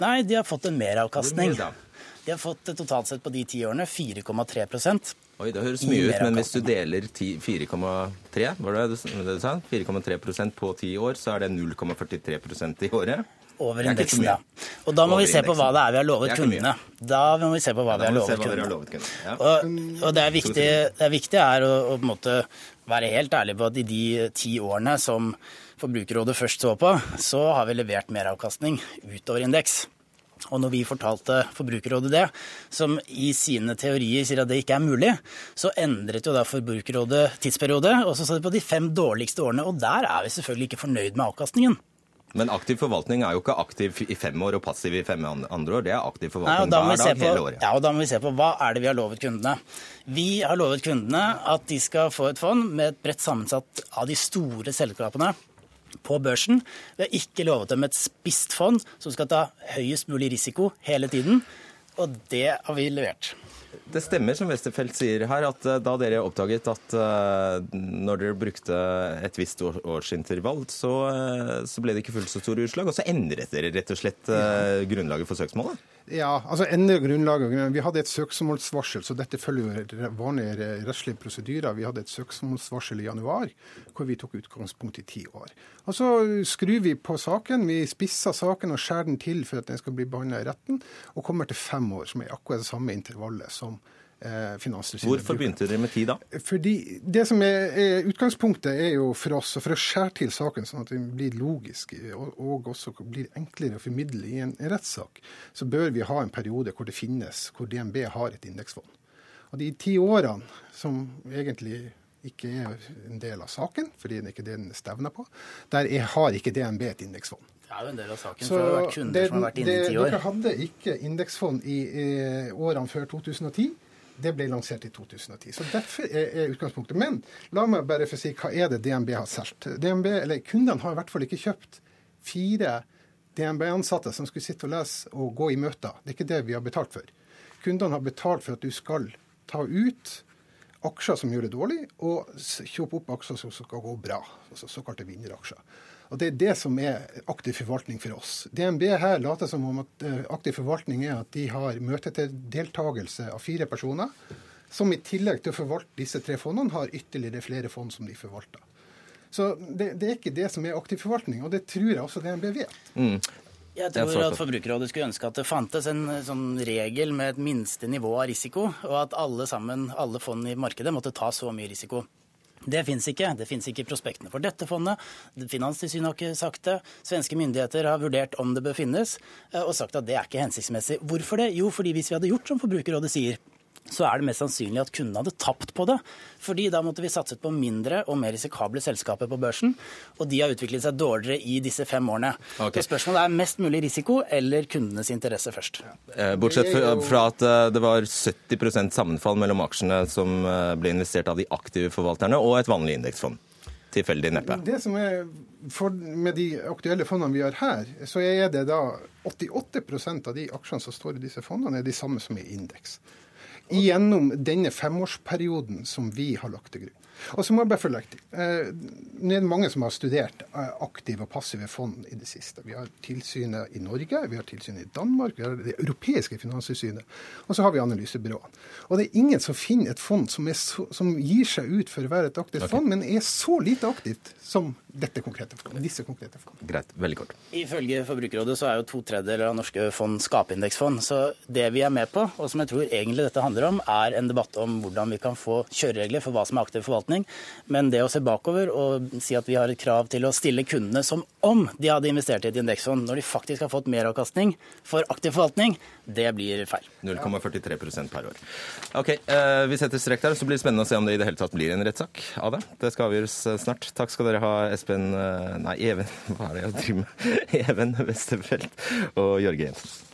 Nei, de har fått en meravkastning. De har fått eh, totalt sett på de ti årene 4,3% Oi, Det høres mye ut, men hvis du deler 4,3 var det det du sa? 4,3% på ti år, så er det 0,43% i året? Over indeksen, ja. Og da må vi se på hva det er vi har lovet kundene. Da må vi se på hva vi har lovet kundene. Og, og, det er viktig, det er, viktig er å, å, på en måte være helt ærlig på at i de ti årene som Forbrukerrådet først så på, så har vi levert meravkastning utover indeks. Og når vi fortalte Forbrukerrådet det, som i sine teorier sier at det ikke er mulig, så endret jo da Forbrukerrådet tidsperiode, og så sa de på de fem dårligste årene. Og der er vi selvfølgelig ikke fornøyd med avkastningen. Men aktiv forvaltning er jo ikke aktiv i fem år og passiv i fem andre år. Det er aktiv forvaltning Nei, hver dag på, hele året. Ja, og Da må vi se på hva er det vi har lovet kundene. Vi har lovet kundene at de skal få et fond med et bredt sammensatt av de store selskapene på børsen. Vi har ikke lovet dem et spisst fond som skal ta høyest mulig risiko hele tiden. Og det har vi levert. Det stemmer som Westerfeld sier her, at uh, da dere oppdaget at uh, når dere brukte et visst årsintervall, så, uh, så, ble det ikke fullt så store utslag. Og så endret dere rett og slett grunnlaget for søksmålet? Ja, altså endre grunnlaget. Vi hadde et søksmålsvarsel, så dette følger jo vanlige rettslige prosedyrer. Vi hadde et søksmålsvarsel i januar hvor vi tok utgangspunkt i ti år. Og Så skrur vi på saken. Vi spisser saken og skjærer den til for at den skal bli behandla i retten, og kommer til fem år, som er akkurat det samme intervallet som Finanstilsynet. Hvorfor begynte dere med ti da? Fordi Det som er, er, utgangspunktet er jo for oss, og for å skjære til saken sånn at den blir logisk og, og også blir enklere å formidle i en, en rettssak, så bør vi ha en periode hvor det finnes, hvor DNB har et indeksfond. Og De ti årene som egentlig ikke er en del av saken, fordi det ikke er det den stevner på. Der er, har ikke DNB et indeksfond. Det er jo en del av saken, så for det har vært kunder det, som har vært inne i ti år. Dere hadde ikke indeksfond i, i årene før 2010. Det ble lansert i 2010. Så Derfor er, utgangspunktet. Men la meg bare få si hva er det DNB har solgt. Kundene har i hvert fall ikke kjøpt fire DNB-ansatte som skulle sitte og lese og gå i møter. Det er ikke det vi har betalt for. Kundene har betalt for at du skal ta ut aksjer som gjør det dårlig, og kjøpe opp aksjer som skal gå bra. altså Såkalte vinneraksjer. Og Det er det som er aktiv forvaltning for oss. DNB her later som om at eh, aktiv forvaltning er at de har møte til deltakelse av fire personer, som i tillegg til å forvalte disse tre fondene, har ytterligere flere fond som de forvalter. Så det, det, er ikke det som er aktiv forvaltning, og det tror jeg også DNB vet. Mm. Jeg tror at Forbrukerrådet skulle ønske at det fantes en sånn regel med et minste nivå av risiko, og at alle sammen, alle fond i markedet måtte ta så mye risiko. Det fins ikke. Det fins ikke prospektene for dette fondet. Finanstilsynet har ikke sagt det. Svenske myndigheter har vurdert om det bør finnes, eh, og sagt at det er ikke hensiktsmessig. Hvorfor det? Jo, fordi hvis vi hadde gjort som Forbrukerrådet sier, så er det mest sannsynlig at kundene hadde tapt på det. Fordi da måtte vi satset på mindre og mer risikable selskaper på børsen. Og de har utviklet seg dårligere i disse fem årene. Okay. Så spørsmålet er mest mulig risiko eller kundenes interesse først. Eh, bortsett fra at eh, det var 70% sammenfall mellom aksjene som eh, ble investert av de aktive forvalterne, og et vanlig indeksfond. Tilfeldig neppe. Det som er for, Med de aktuelle fondene vi har her, så er det da 88% av de aksjene som står i disse fondene, er de samme som i indeks gjennom denne femårsperioden som vi har lagt til grunn. Og så må jeg bare følge til. er det er mange som har studert eh, aktive og passive fond i det siste. Vi har tilsynet i Norge, vi har tilsynet i Danmark, vi har det europeiske finanstilsynet, og så har vi analysebyråene. Og det er ingen som finner et fond som, så, som gir seg ut for å være et aktivt okay. fond, men er så lite aktivt som dette konkrete fondet, disse konkrete fondene. Greit, veldig kort. Ifølge Forbrukerrådet så er jo to tredjedeler av norske fond skapindeksfond. Så det vi er med på, og som jeg tror egentlig dette handler om, er en debatt om hvordan vi kan få kjøreregler for hva som er aktiv forvaltning. Men det å se bakover og si at vi har et krav til å stille kundene som om de hadde investert i et indeksfond, når de faktisk har fått meravkastning for aktiv forvaltning, det blir feil. 0,43% per år. Ok, eh, Vi setter strek der, så blir det spennende å se om det i det hele tatt blir en rettssak av det. Det skal avgjøres eh, snart. Takk skal dere ha, Espen eh, Nei, Even. Hva er det jeg driver med? Even Westerfeld og Jørge Jensen.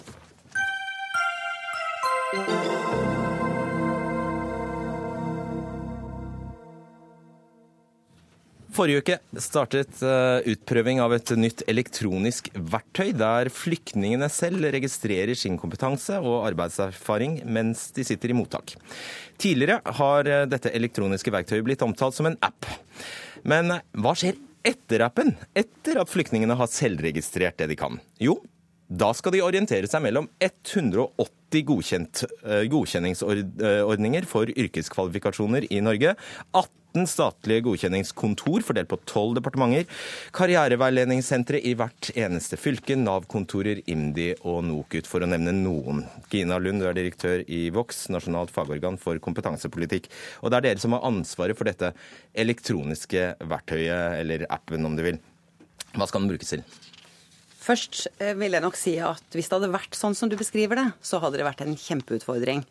Forrige uke startet eh, utprøving av et nytt elektronisk verktøy, der flyktningene selv registrerer sin kompetanse og arbeidserfaring mens de sitter i mottak. Tidligere har eh, dette elektroniske verktøyet blitt omtalt som en app. Men eh, hva skjer etter appen, etter at flyktningene har selvregistrert det de kan? Jo, da skal de orientere seg mellom 180 godkjent, godkjenningsordninger for yrkeskvalifikasjoner i Norge. 18 13 statlige godkjenningskontor fordelt på 12 departementer, karriereveiledningssentre i hvert eneste fylke, Nav-kontorer, IMDi og NOKUT, for å nevne noen. Gina Lund, du er direktør i Vox, nasjonalt fagorgan for kompetansepolitikk. Og det er dere som har ansvaret for dette elektroniske verktøyet, eller appen om du vil. Hva skal den brukes til? Først eh, vil jeg nok si at hvis det hadde vært sånn som du beskriver det, så hadde det vært en kjempeutfordring.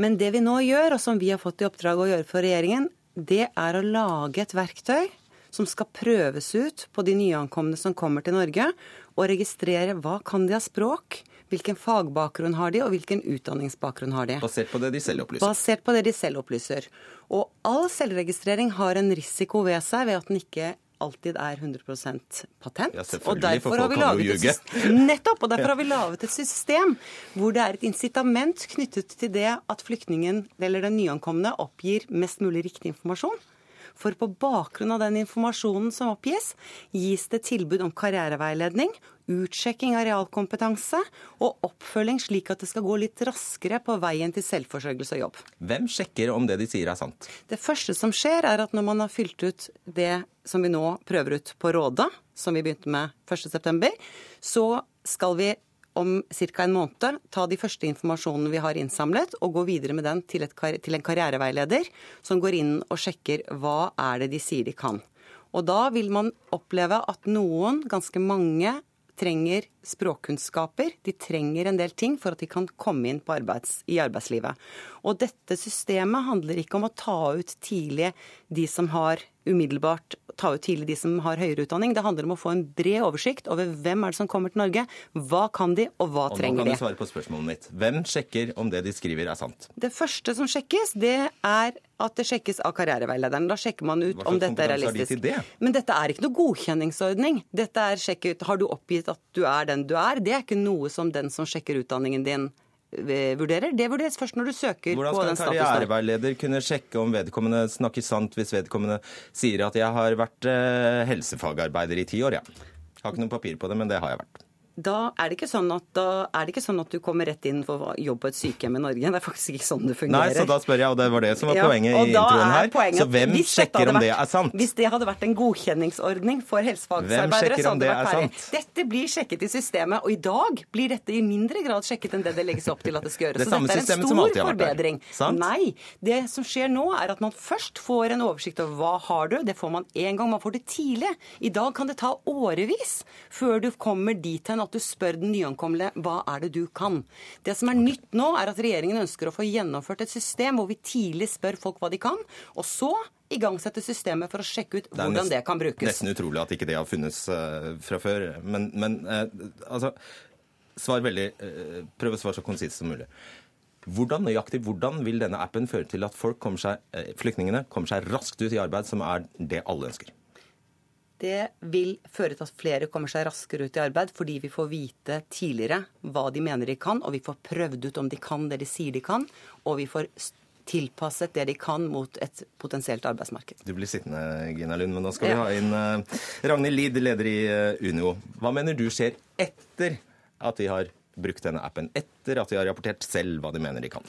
Men det vi nå gjør, og som vi har fått i oppdrag å gjøre for regjeringen, det er å lage et verktøy som skal prøves ut på de nyankomne som kommer til Norge, og registrere hva kan de av språk, hvilken fagbakgrunn har de, og hvilken utdanningsbakgrunn har de. Basert på det de selv opplyser. Basert på det de selv opplyser. Og all selvregistrering har en risiko ved seg ved at den ikke alltid er 100% patent. Ja, selvfølgelig, for folk kan jo ljuge. Nettopp! Og derfor har vi laget et system hvor det er et incitament knyttet til det at flyktningen eller den nyankomne oppgir mest mulig riktig informasjon. For på bakgrunn av den informasjonen som oppgis, gis det tilbud om karriereveiledning, utsjekking av realkompetanse og oppfølging slik at det skal gå litt raskere på veien til selvforsørgelse og jobb. Hvem sjekker om det de sier er sant? Det første som skjer, er at når man har fylt ut det som vi nå prøver ut på Råda, som vi begynte med 1.9., så skal vi om ca. en måned ta de første informasjonene vi har innsamlet, og gå videre med den til, et, til en karriereveileder som går inn og sjekker hva er det de sier de kan. Og da vil man oppleve at noen, ganske mange, trenger språkkunnskaper. De trenger en del ting for at de kan komme inn arbeids, i arbeidslivet. Og dette systemet handler ikke om å ta ut tidlig de som har umiddelbart ta ut tidlig de som har høyere utdanning. Det handler om å få en bred oversikt over hvem er det som kommer til Norge, hva kan de, og hva og trenger de. Nå kan du svare på spørsmålet mitt. Hvem sjekker om det de skriver er sant? Det første som sjekkes, det er at det sjekkes av karriereveilederen. Da sjekker man ut om dette er realistisk. De det? Men dette er ikke noe godkjenningsordning. Dette er sjekket ut Har du oppgitt at du er den du er? Det er ikke noe som den som sjekker utdanningen din vurderer. Det vurderes først når du søker Hvordan på den statusen. Hvordan skal en karriereveileder kunne sjekke om vedkommende snakker sant hvis vedkommende sier at jeg har vært eh, helsefagarbeider i ti år, ja. Har ikke noe papir på det, men det har jeg vært da er, det ikke sånn at, da er det ikke sånn at du kommer rett inn for jobb på et sykehjem i Norge. Det er faktisk ikke sånn det fungerer. Nei, så da spør jeg, og det var det som var poenget ja, i introen her. Så hvem sjekker om vært, det er sant? Hvis det hadde vært en godkjenningsordning for helsefagarbeidere, så hadde det vært ferdig. Dette blir sjekket i systemet, og i dag blir dette i mindre grad sjekket enn det det legges opp til at det skal gjøres. Det så dette er en stor forbedring. Nei. Det som skjer nå, er at man først får en oversikt over hva har du. Det får man én gang. Man får det tidlig. I dag kan det ta årevis før du kommer dit hen at du spør den nyankomne hva er det du kan. Det som er nytt nå, er at regjeringen ønsker å få gjennomført et system hvor vi tidlig spør folk hva de kan, og så igangsette systemet for å sjekke ut det hvordan det kan brukes. Nesten utrolig at ikke det har funnes uh, fra før. Men, men uh, altså, svar veldig, uh, prøv å svare så konsist som mulig. Hvordan nøyaktig, hvordan vil denne appen føre til at folk kommer seg, flyktningene kommer seg raskt ut i arbeid, som er det alle ønsker? Det vil føre til at flere kommer seg raskere ut i arbeid, fordi vi får vite tidligere hva de mener de kan, og vi får prøvd ut om de kan det de sier de kan, og vi får tilpasset det de kan mot et potensielt arbeidsmarked. Du blir sittende, Gina Lund, men nå skal vi ha inn uh, Ragnhild Lid, leder i uh, Unio. Hva mener du skjer etter at de har brukt denne appen, etter at de har rapportert selv hva de mener de kan?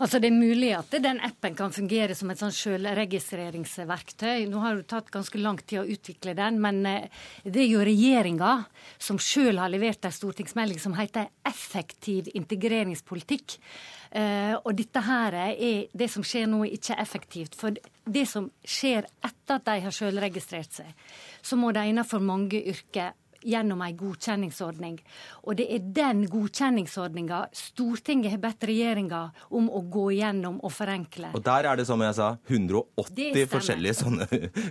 Altså Det er mulig at den appen kan fungere som et sånn selvregistreringsverktøy. Nå har det tatt ganske lang tid å utvikle den, men eh, det er jo regjeringa som sjøl har levert en stortingsmelding som heter 'Effektiv integreringspolitikk'. Uh, og dette her er det som skjer nå, ikke effektivt. For det som skjer etter at de har sjølregistrert seg, så må de innenfor mange yrker gjennom en godkjenningsordning. Og det er den godkjenningsordninga Stortinget har bedt regjeringa om å gå gjennom og forenkle. Og der er det, som jeg sa, 180 forskjellige sånne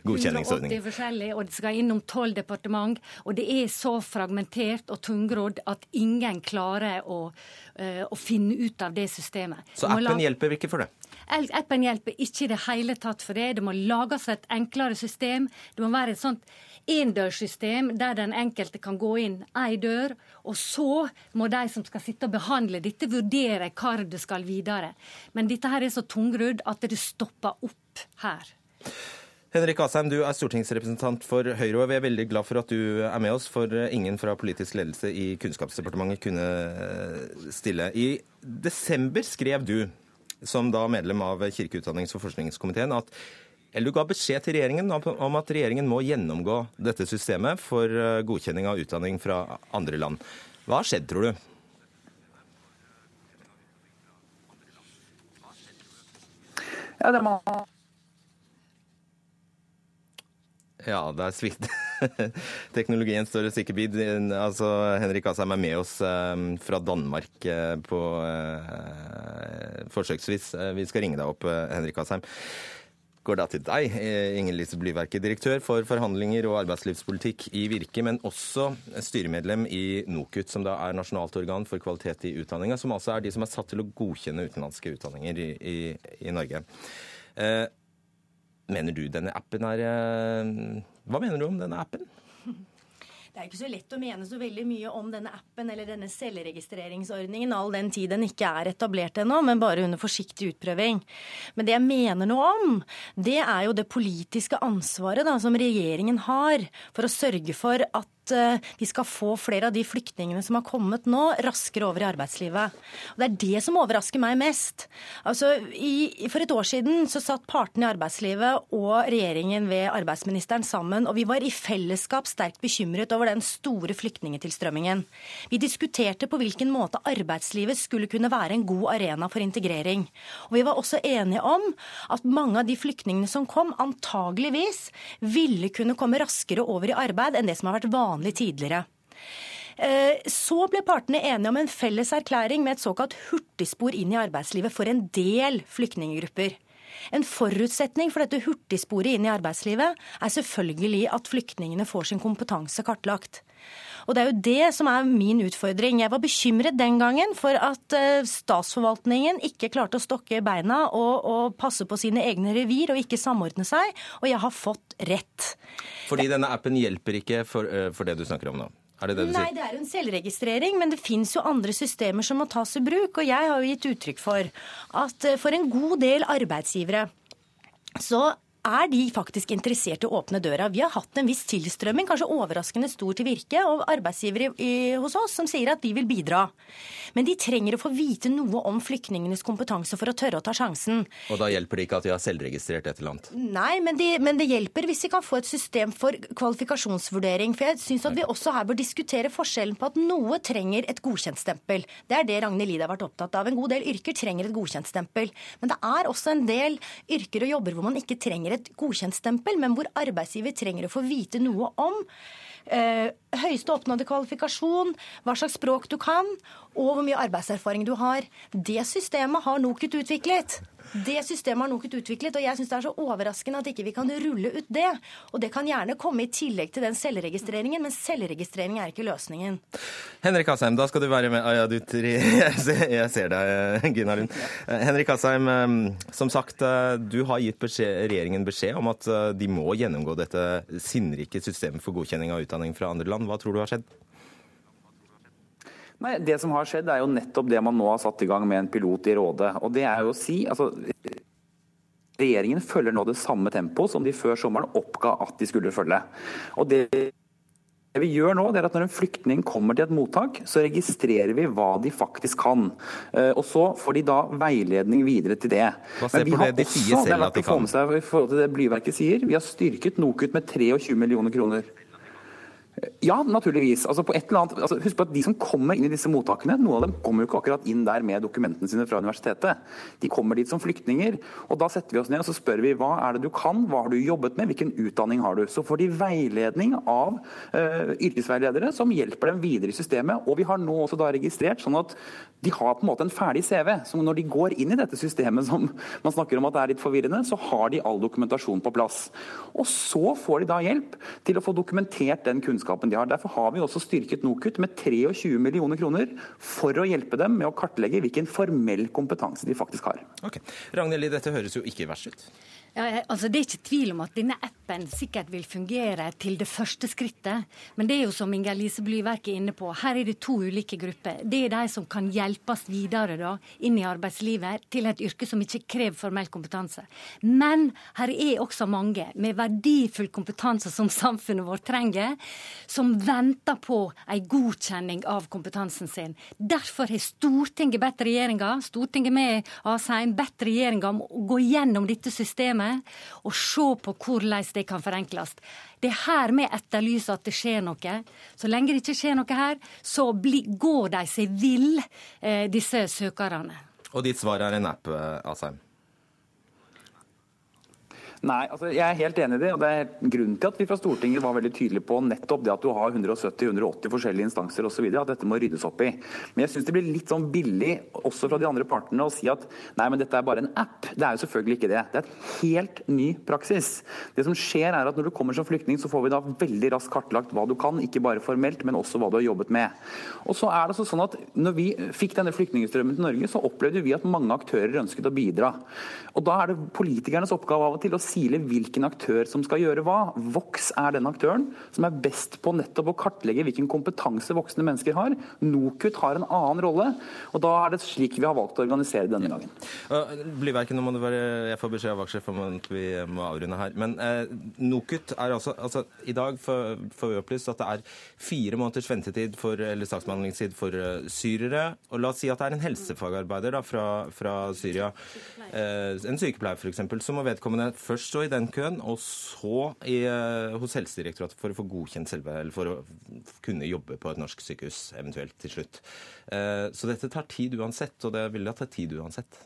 godkjenningsordninger. 180 forskjellige, og det skal innom tolv departement. Og det er så fragmentert og tungrodd at ingen klarer å, uh, å finne ut av det systemet. Så appen hjelper ikke for det? Appen hjelper ikke i det hele tatt for det. Det må lages et enklere system. Det må være et sånt endørssystem der den enkelte kan gå inn ei dør, og så må de som skal sitte og behandle dette, vurdere hvor det skal videre. Men dette her er så tungrudd at det stopper opp her. Henrik Asheim, du er stortingsrepresentant for Høyre, og vi er veldig glad for at du er med oss, for ingen fra politisk ledelse i Kunnskapsdepartementet kunne stille. I desember skrev du, som da medlem av kirke-, utdannings- og forskningskomiteen, at eller du ga beskjed til regjeringen om at regjeringen må gjennomgå dette systemet for eh, godkjenning av utdanning fra andre land. Hva har skjedd, tror du? Ja, det må ja, det er Teknologien står oss ikke bid. Altså, Henrik Asheim er med oss um, fra Danmark uh, på uh, forsøksvis. Vi skal ringe deg opp, Henrik Asheim går da til deg, eh, Inger Lise Blyverket, direktør for forhandlinger og arbeidslivspolitikk i Virke, men også styremedlem i NOKUT, som da er nasjonalt organ for kvalitet i utdanninga, som altså er de som er satt til å godkjenne utenlandske utdanninger i, i, i Norge. Eh, mener du denne appen er Hva mener du om denne appen? Det er ikke så lett å mene så veldig mye om denne appen eller denne selvregistreringsordningen all den tid den ikke er etablert ennå, men bare under forsiktig utprøving. Men det jeg mener noe om, det er jo det politiske ansvaret da, som regjeringen har for å sørge for at Eh, vi skal få flere av de flyktningene som har kommet nå, raskere over i arbeidslivet. Og Det er det som overrasker meg mest. Altså, i, For et år siden så satt partene i arbeidslivet og regjeringen ved arbeidsministeren sammen, og vi var i fellesskap sterkt bekymret over den store flyktningetilstrømmingen. Vi diskuterte på hvilken måte arbeidslivet skulle kunne være en god arena for integrering. Og vi var også enige om at mange av de flyktningene som kom, antageligvis ville kunne komme raskere over i arbeid enn det som har vært vanlig vanlig tidligere. Eh, så ble partene enige om en felles erklæring med et såkalt hurtigspor inn i arbeidslivet for en del flyktninggrupper. En forutsetning for dette hurtigsporet inn i arbeidslivet er selvfølgelig at flyktningene får sin kompetanse kartlagt. Og Det er jo det som er min utfordring. Jeg var bekymret den gangen for at eh, statsforvaltningen ikke klarte å stokke beina og, og passe på sine egne revir og ikke samordne seg, og jeg har fått rett. Fordi denne appen hjelper ikke for, eh, for det du snakker om nå? Er det det du Nei, det er en selvregistrering, men det finnes jo andre systemer som må tas i bruk. Og jeg har jo gitt uttrykk for at eh, for en god del arbeidsgivere så er de faktisk interessert i å åpne døra. Vi har hatt en viss tilstrømming, kanskje overraskende stor til Virke, og arbeidsgivere hos oss som sier at de vil bidra. Men de trenger å få vite noe om flyktningenes kompetanse for å tørre å ta sjansen. Og da hjelper det ikke at de har selvregistrert et eller annet? Nei, men, de, men det hjelper hvis vi kan få et system for kvalifikasjonsvurdering. For jeg syns at vi også her bør diskutere forskjellen på at noe trenger et godkjentstempel. Det er det Ragnhild Lid har vært opptatt av. En god del yrker trenger et godkjentstempel. Men det er også en del yrker og jobber hvor man ikke trenger et et godkjentstempel, men hvor arbeidsgiver trenger å få vite noe om eh, høyeste oppnådde kvalifikasjon, hva slags språk du kan, og hvor mye arbeidserfaring du har. Det systemet har NOKUT utviklet. Det systemet har NOKUT utviklet, og jeg syns det er så overraskende at ikke vi kan rulle ut det. Og det kan gjerne komme i tillegg til den selvregistreringen, men selvregistrering er ikke løsningen. Henrik Asheim, da skal du være med. Ah, ja, du, ser, jeg ser deg, Gina Lund. Eh, Henrik Asheim, eh, som sagt, eh, du har gitt beskjed, regjeringen beskjed om at de må gjennomgå dette sinnrike systemet for godkjenning av utdanning fra andre land. Hva tror du har skjedd? Nei, Det som har skjedd, er jo nettopp det man nå har satt i gang med en pilot i Rådet. Og det er jo å si, altså Regjeringen følger nå det samme tempoet som de før sommeren oppga at de skulle følge. Og det vi gjør nå, det er at Når en flyktning kommer til et mottak, så registrerer vi hva de faktisk kan. Eh, og Så får de da veiledning videre til det. Men vi har det de også, det er verdt å få med seg i forhold til det Blyverket sier, vi har styrket NOKUT med 23 millioner kroner. Ja, naturligvis. Altså på et eller annet, altså husk på at De som kommer inn i disse mottakene, noen av dem kommer jo ikke akkurat inn der med dokumentene sine fra universitetet. De kommer dit som flyktninger. og Da setter vi oss ned og så spør vi hva er det du kan, hva har du jobbet med, hvilken utdanning har du. Så får de veiledning av uh, yrkesveiledere som hjelper dem videre i systemet. Og vi har nå også da registrert sånn at de har på en måte en ferdig CV. Så når de går inn i dette systemet som man snakker om at det er litt forvirrende, så har de all dokumentasjon på plass. Og så får de da hjelp til å få dokumentert den kunnskapen kunnskapen de har. Derfor har vi også styrket NOKUT med 23 millioner kroner for å hjelpe dem med å kartlegge hvilken formell kompetanse de faktisk har. Okay. Ragnhild, dette høres jo ikke verst ut? Ja, altså Det er ikke tvil om at denne appen sikkert vil fungere til det første skrittet. Men det er jo som Inger Lise Blyverk er inne på, her er det to ulike grupper. Det er de som kan hjelpes videre da, inn i arbeidslivet til et yrke som ikke krever formell kompetanse. Men her er også mange med verdifull kompetanse som samfunnet vårt trenger, som venter på en godkjenning av kompetansen sin. Derfor har Stortinget bedt regjeringa, Stortinget med Asheim, bedt regjeringa om å gå gjennom dette systemet og se på hvordan det kan forenkles. Det er her vi etterlyser at det skjer noe. Så lenge det ikke skjer noe her, så går de seg vill, eh, disse søkerne. Og ditt svar er en app, eh, Asheim? Nei, altså jeg er helt enig i det. og Det er grunnen til at vi fra Stortinget var veldig tydelige på nettopp det at du har 170-180 forskjellige instanser osv. At dette må ryddes opp i. Men jeg syns det blir litt sånn billig også fra de andre partene å si at nei, men dette er bare en app. Det er jo selvfølgelig ikke det. Det er et helt ny praksis. Det som skjer er at Når du kommer som flyktning, så får vi da veldig raskt kartlagt hva du kan. Ikke bare formelt, men også hva du har jobbet med. Og så er det altså sånn at når vi fikk denne flyktningstrømmen til Norge, så opplevde vi at mange aktører ønsket å bidra. Og Da er det politikernes oppgave av og til å sile hvilken aktør som skal gjøre hva. Vox er den aktøren som er best på nettopp å kartlegge hvilken kompetanse voksne mennesker har. NOKUT har en annen rolle, og da er det slik vi har valgt å organisere denne gangen. Blyverket, nå må det være, Jeg får beskjed av vaktsjef om at vi må avrunde her. Men eh, NOKUT er altså, altså I dag får, vi opplyst at det er fire måneders ventetid for, eller saksbehandlingstid for uh, syrere. Og la oss si at det er en helsefagarbeider da, fra, fra Syria, eh, en sykepleier f.eks., så må vedkommende først stå i den køen, og så i, eh, hos Helsedirektoratet for å få godkjent selve, eller for å kunne jobbe på et norsk sykehus eventuelt til slutt. Eh, så dette tar tid uansett, og det vil tatt tid uansett.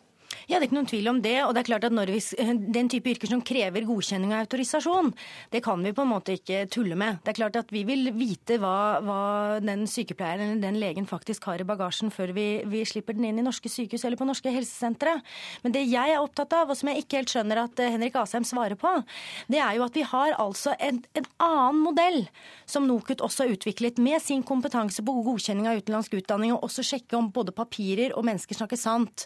Ja, Det er ikke noen tvil om det. og det er klart at vi, Den type yrker som krever godkjenning og autorisasjon, det kan vi på en måte ikke tulle med. Det er klart at Vi vil vite hva, hva den sykepleieren eller den legen faktisk har i bagasjen før vi, vi, slipper den inn i norske sykehus eller på norske helsesentre. Men det jeg er opptatt av, og som jeg ikke helt skjønner at eh, Henrik Asheim svarer på, det er jo at vi har altså en, en annen modell som NOKUT også har utviklet, med sin kompetanse på godkjenning av utenlandsk utdanning, og også sjekke om både papirer og mennesker snakker sant.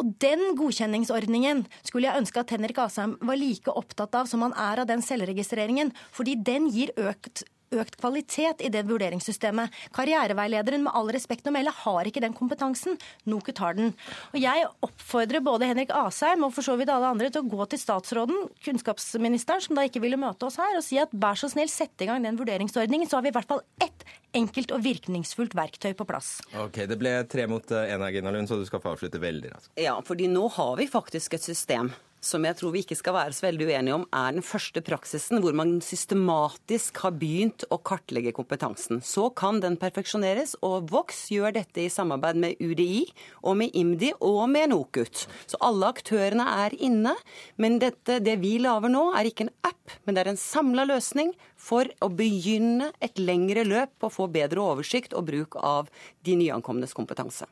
Og den godkjenningsordningen skulle jeg ønske at Henrik Asheim var like opptatt av som han er av den selvregistreringen, fordi den gir økt økt kvalitet i det vurderingssystemet. Karriereveilederen med all respekt å melde har ikke den kompetansen. NOKUT har den. Og Jeg oppfordrer både Henrik Asheim og for så vidt alle andre til å gå til statsråden, kunnskapsministeren, som da ikke ville møte oss her, og si at vær så snill, sette i gang den vurderingsordningen, så har vi i hvert fall ett enkelt og virkningsfullt verktøy på plass. Ok, Det ble tre mot én her, Gina Lund, så du skal få avslutte veldig raskt. Ja, fordi nå har vi faktisk et system som jeg tror vi ikke skal være så veldig uenige om, er den første praksisen hvor man systematisk har begynt å kartlegge kompetansen. Så kan den perfeksjoneres, og Vox gjør dette i samarbeid med UDI og med IMDi og med NOKUT. Så alle aktørene er inne. Men dette, det vi lager nå, er ikke en app, men det er en samla løsning for å begynne et lengre løp og få bedre oversikt og bruk av de nyankomnes kompetanse.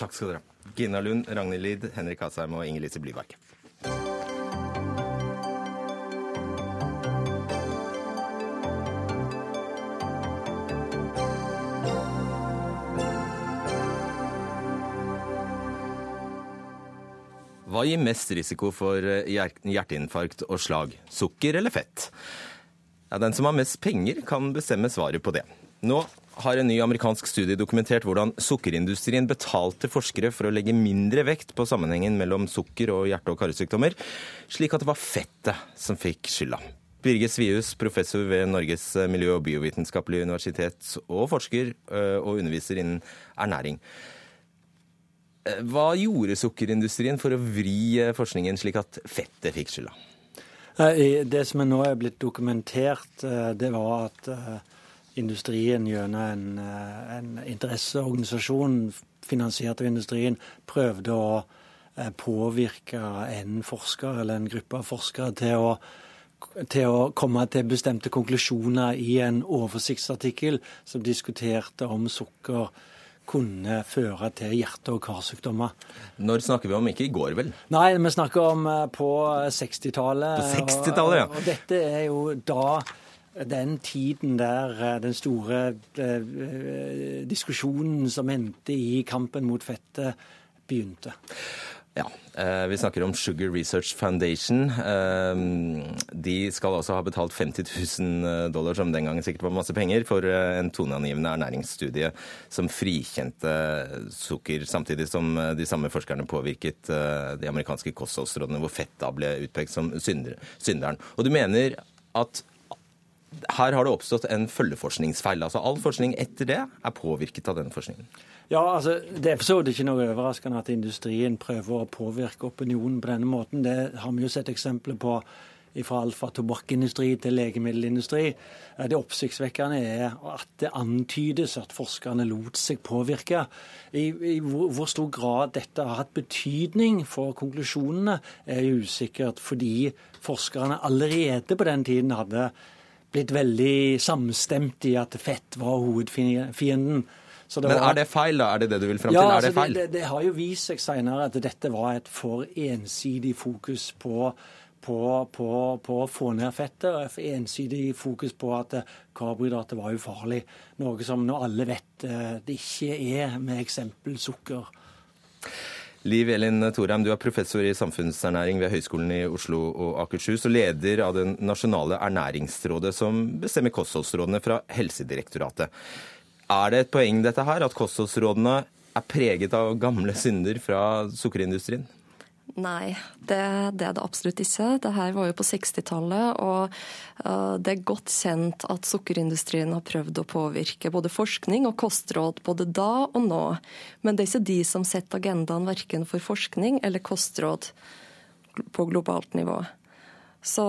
Takk skal dere ha. Gina Lund, Ragnhild Lid, Henrik Asheim og Inger Lise Blyverk. Hva gir mest risiko for eh, hjerteinfarkt og slag? Sukker eller fett? Ja, den som har mest penger, kan bestemme svaret på det. Nå har en ny amerikansk studie dokumentert hvordan sukkerindustrien betalte forskere for å legge mindre vekt på sammenhengen mellom sukker og hjerte- og karsykdommer, slik at det var fettet som fikk skylda. Birger Svius, professor ved Norges miljø- og biovitenskapelige universitet og forsker eh, og underviser innen ernæring. Eh, hva gjorde sukkerindustrien for å vri eh, forskningen slik at fettet fikk skylda? Det som nå er blitt dokumentert, eh, det var at industrien gjennom en, en interesseorganisasjon finansiert av industrien prøvde å påvirke en forsker eller en gruppe av forskere til å, til å komme til bestemte konklusjoner i en oversiktsartikkel som diskuterte om sukker kunne føre til hjerte- og karsykdommer. Når snakker vi om? Ikke i går, vel? Nei, vi snakker om eh, på 60-tallet. På 60-tallet, ja. Og, og dette er jo da den tiden der eh, den store eh, diskusjonen som endte i kampen mot fettet, begynte. Ja, eh, Vi snakker om Sugar Research Foundation. Eh, de skal altså ha betalt 50 000 eh, dollar, som den gangen sikkert var masse penger, for en toneangivende ernæringsstudie som frikjente sukker, samtidig som de samme forskerne påvirket de amerikanske kostholdsrådene, hvor fett da ble utpekt som synderen. Og du mener at her har det oppstått en følgeforskningsfeil. Altså All forskning etter det er påvirket av denne forskningen. Ja, altså, Det er for så vidt ikke noe overraskende at industrien prøver å påvirke opinionen på denne måten. Det har vi jo sett eksempler på fra alt fra tobakkindustri til legemiddelindustri. Det oppsiktsvekkende er at det antydes at forskerne lot seg påvirke. I, i hvor stor grad dette har hatt betydning for konklusjonene, er usikkert, fordi forskerne allerede på den tiden hadde blitt veldig samstemt i at fett var hovedfienden. Men er det feil, da? Er det det du vil fram til? Ja, altså, er det feil? Det, det, det, har jo vist seg senere at dette var et for ensidig fokus på på, på, på å få ned fettet, og ensidig fokus på at karbohydrater var ufarlig. Noe som nå alle vet eh, det ikke er, med eksempel sukker. Liv Elin Thorheim, du er professor i samfunnsernæring ved Høgskolen i Oslo og Akershus, og leder av det nasjonale ernæringsrådet som bestemmer kostholdsrådene fra Helsedirektoratet. Er det et poeng dette her, at kostholdsrådene er preget av gamle synder fra sukkerindustrien? Nei, det, det, er det absolutt ikke. Det her var jo på 60-tallet, og uh, det er godt kjent at sukkerindustrien har prøvd å påvirke både forskning og kostråd både da og nå. Men det er ikke de som setter agendaen verken for forskning eller kostråd på globalt nivå. Så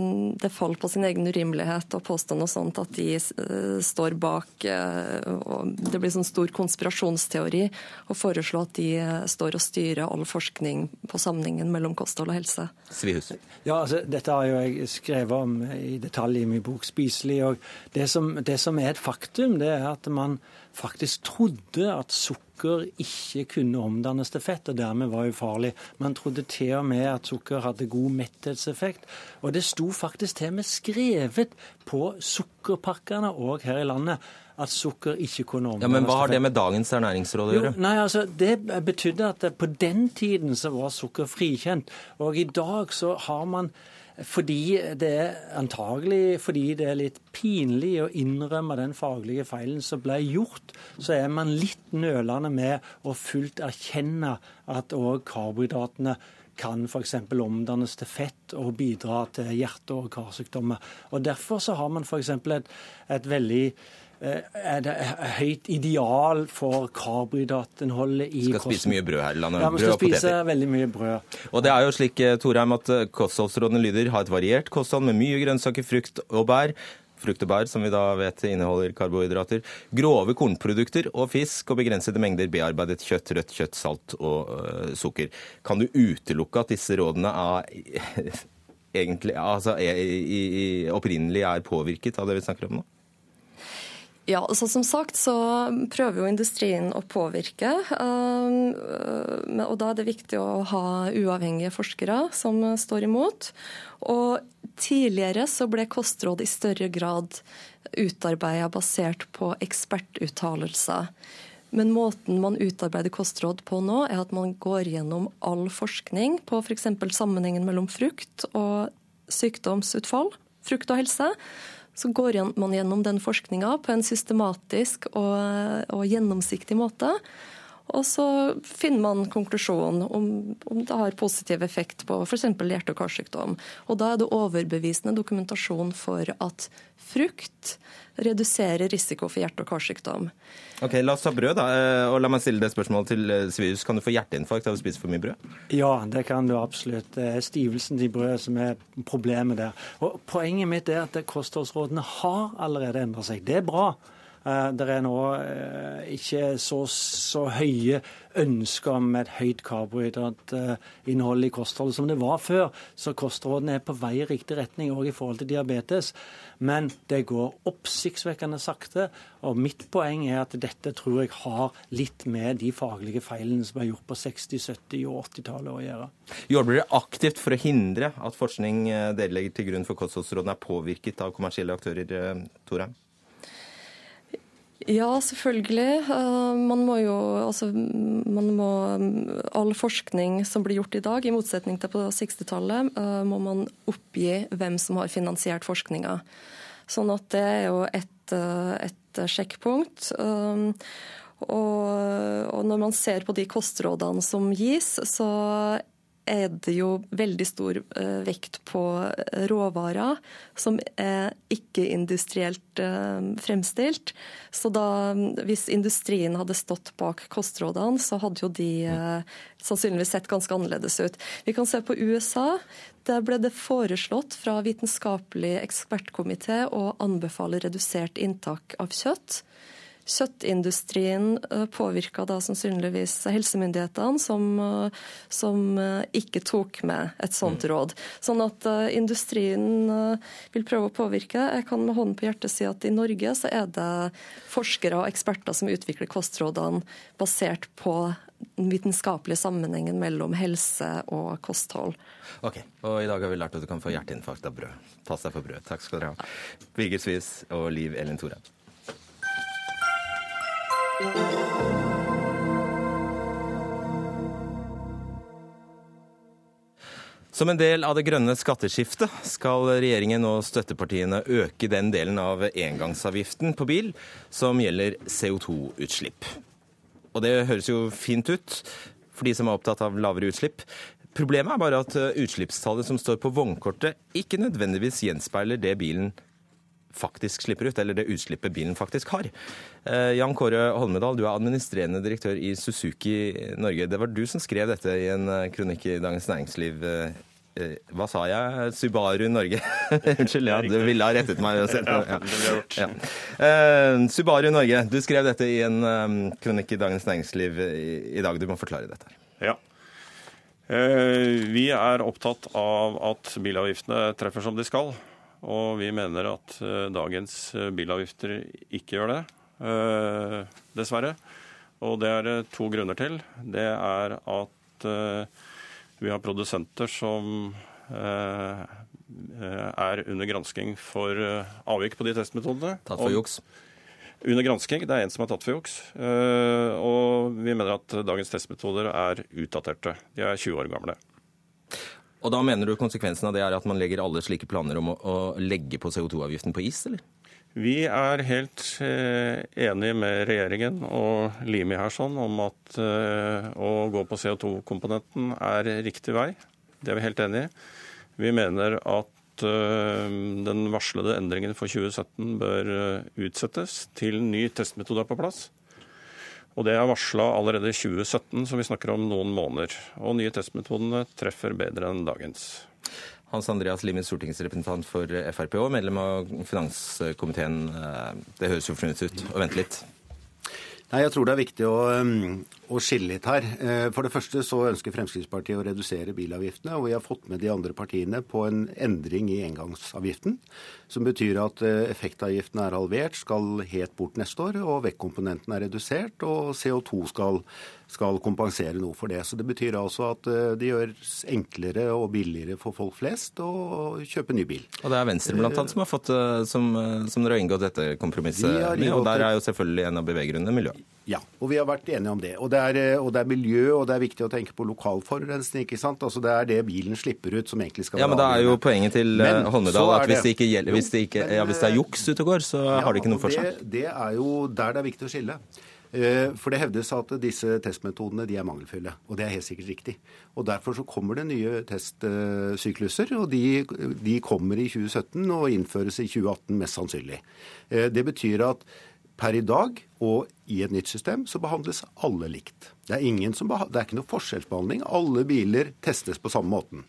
mm, det faller på sin egen urimelighet å påstå noe sånt at de uh, står bak og Det blir sånn stor konspirasjonsteori å foreslå at de uh, står og styrer all forskning på sammenhengen mellom kosthold og helse. Svihus. Ja, altså, Dette har jo jeg skrevet om i detalj i min bok 'Spiselig'. og det som, det som er et faktum, det er at man faktisk trodde at sukker ikke kunne omdannes til fett, og dermed var ufarlig. Man trodde til og med at sukker hadde god metthetseffekt. Og det sto faktisk til og med skrevet på sukkerpakkene òg her i landet at sukker ikke kunne omdannes ja, Men hva har det med dagens ernæringsråd å gjøre? Jo, nei, altså, Det betydde at på den tiden så var sukker frikjent. Og i dag så har man fordi det antagelig fordi det er litt pinlig å innrømme den faglige feilen som ble gjort, så er man litt nølende med å fullt erkjenne at òg karbohydratene kan f.eks. omdannes til fett og bidra til hjerte- og karsykdommer. Og Derfor så har man f.eks. Et, et veldig er det høyt ideal for karbohydratinnholdet i kosten. Skal spise mye brød her i landet. Ja, man skal spise veldig mye brød. Og det er jo slik, eh, Torheim, at eh, kostholdsrådene lyder ha et variert kosthold med mye grønnsaker, frukt og bær. Frukt og bær, som vi da vet inneholder karbohydrater. Grove kornprodukter og fisk og begrensede mengder bearbeidet kjøtt, rødt kjøtt, salt og øh, sukker. Kan du utelukke at disse rådene er egentlig, altså, er, er, opprinnelig er påvirket av det vi snakker om nå? Ja, altså Som sagt så prøver jo industrien å påvirke. Um, uh, og Da er det viktig å ha uavhengige forskere som står imot. Og Tidligere så ble kostråd i større grad utarbeida basert på ekspertuttalelser. Men måten man utarbeider kostråd på nå, er at man går gjennom all forskning på f.eks. sammenhengen mellom frukt og sykdomsutfall, frukt og helse. Så går man gjennom den forskninga på en systematisk og, og, gjennomsiktig måte. Og så finner man konklusjonen om, om det har positiv effekt på f.eks. hjerte- og karsykdom. Og da er det overbevisende dokumentasjon for at frukt reduserer risiko for hjerte- og karsykdom. Ok, La oss ta brød, da. Eh, og la meg stille det spørsmålet til eh, Svius. Kan du få hjerteinfarkt av å spise for mye brød? Ja, det kan du absolutt. Det er stivelsen til brødet som er problemet der. Og Poenget mitt er at kostholdsrådene har allerede endret seg. Det er bra. Eh, det er nå ikke så, så høye ønsker om et høyt karbohydratinnhold i kostholdet som det var før. Så kostrådene er på vei i riktig retning òg i forhold til diabetes. Men det går oppsiktsvekkende sakte. Og mitt poeng er at dette tror jeg har litt med de faglige feilene som er gjort på 60-, 70- og 80-tallet å gjøre. Jobber dere aktivt for å hindre at forskning eh, dere legger til grunn for kostholdsrådene er påvirket av kommersielle aktører, eh, Torheim? Ja, selvfølgelig. Eh, man må jo altså, man må, All forskning som blir gjort i dag, i motsetning til på 60-tallet, eh, må man oppgi hvem som har finansiert forskninga. Sånn at det er jo et, eh, et sjekkpunkt. Og, og når man ser på de kostrådene som gis, så er det jo veldig stor eh, vekt på råvarer som er ikke-industrielt eh, fremstilt. Så da, hvis industrien hadde stått bak kostrådene, så hadde jo de eh, sannsynligvis sett ganske annerledes ut. Vi kan se på USA. Der ble det foreslått fra vitenskapelig ekspertkomité å anbefale redusert inntak av kjøtt. Kjøttindustrien eh, påvirka da sannsynligvis helsemyndighetene, som, eh, som, eh, ikke tok med et sånt mm. råd. Sånn at industrien vil prøve å påvirke. Jeg kan med hånden på hjertet si at i Norge så er det forskere og eksperter som utvikler kostrådene basert på den vitenskapelige sammenhengen mellom helse og kosthold. Ok, og I dag har vi lært at du kan få hjerteinfarkt av brød. Pass deg for brød. Takk skal dere ha. Birger Swies og Liv Elin Tore. Som en del av det grønne skatteskiftet skal regjeringen og støttepartiene øke den delen av engangsavgiften på bil som gjelder CO2-utslipp. Og det høres jo fint ut for de som er opptatt av lavere utslipp. Problemet er bare at utslippstallet som står på vognkortet, ikke nødvendigvis gjenspeiler det bilen faktisk slipper ut, eller det utslippet bilen faktisk har. Eh, Jan Kåre Holmedal, du er administrerende direktør i Suzuki Norge. Det var du som skrev dette i en eh, kronikk i Dagens Næringsliv. Eh, hva sa jeg? Subaru Norge. Unnskyld, ja, du ville ha rettet meg. Ja, ja. Subaru Norge, du skrev dette i en um, kronikk i Dagens Næringsliv i, i dag. Du må forklare dette. Ja. Vi er opptatt av at bilavgiftene treffer som de skal. Og vi mener at uh, dagens bilavgifter ikke gjør det, dessverre. Og det er to grunner til. Det er at vi har produsenter som eh, er under gransking for eh, avvik på de testmetodene. Tatt for juks? Under gransking. Det er en som er tatt for juks. Eh, og vi mener at dagens testmetoder er utdaterte. De er 20 år gamle. Og da mener du konsekvensen av det er at man legger alle slike planer om å, å legge på CO2-avgiften på is, eller? Vi er helt eh, enig med regjeringen og Limi her sånn om at eh, å gå på CO2-komponenten er riktig vei. Det er vi helt enig i. Vi mener at eh, den varslede endringen for 2017 bør utsettes til ny testmetode er på plass. Og Det er varsla allerede i 2017, så vi snakker om noen måneder. Og nye testmetodene treffer bedre enn dagens. Hans Andreas Limi, stortingsrepresentant for Frp og medlem av finanskomiteen. Eh, det høres jo fornuftig ut. å vente litt. Nei, Jeg tror det er viktig å, um, å, skille litt her. Eh, for det første så ønsker Fremskrittspartiet å redusere bilavgiftene. Og vi har fått med de andre partiene på en endring i engangsavgiften. Som betyr at eh, effektavgiften er halvert, skal helt bort neste år. Og vektkomponenten er redusert, og CO2 skal skal kompensere noe for det. Så Det betyr altså at eh, det gjøres enklere og billigere for folk flest å kjøpe ny bil. Og Det er Venstre blant annet som har fått, eh, som, eh, som dere har inngått dette kompromisset med, og der er jo selvfølgelig en av beveggrunnene miljø. Ja, og vi har vært enige om det. Og det, er, og det er miljø, og det er viktig å tenke på lokal forurensning. ikke sant? Altså Det er det bilen slipper ut som egentlig skal være Ja, Men da er jo poenget til Holmedal at hvis det, ikke gjelder, hvis det, ikke, ja, hvis det er juks ute og går, så ja, har det ikke noe for seg. Det, det er jo der det er viktig å skille. Eh, for det hevdes at disse testmetodene de er mangelfulle, og det er helt sikkert riktig. Og Derfor så kommer det nye testsykluser, og de, de kommer i 2017 og innføres i 2018 mest sannsynlig. Eh, det betyr at per i dag og i et nytt system så behandles alle likt. Det er, det er ikke noe forskjellsbehandling. Alle biler testes på samme måten.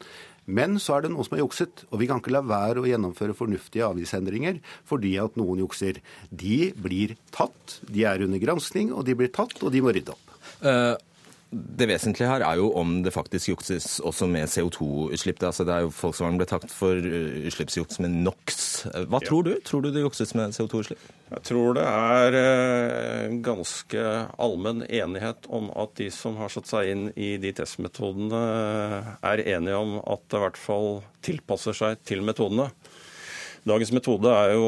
Men så er det noen som har jukset, og vi kan ikke la være å gjennomføre fornuftige avgiftsendringer fordi at noen jukser. De blir tatt, de er under granskning, og de blir tatt, og de må rydde opp. Uh, det vesentlige her er jo om det faktisk jukses også med CO2-utslipp. Altså det er jo Volkswagen ble takt for eh, utslippsjuks med NOx. Hva ja. tror du? Tror du det jukses med CO2-utslipp? Jeg tror det er eh, ganske allmenn enighet om at de som har satt seg inn i de testmetodene, er enige om at det i hvert fall tilpasser seg til metodene. Dagens metode jo,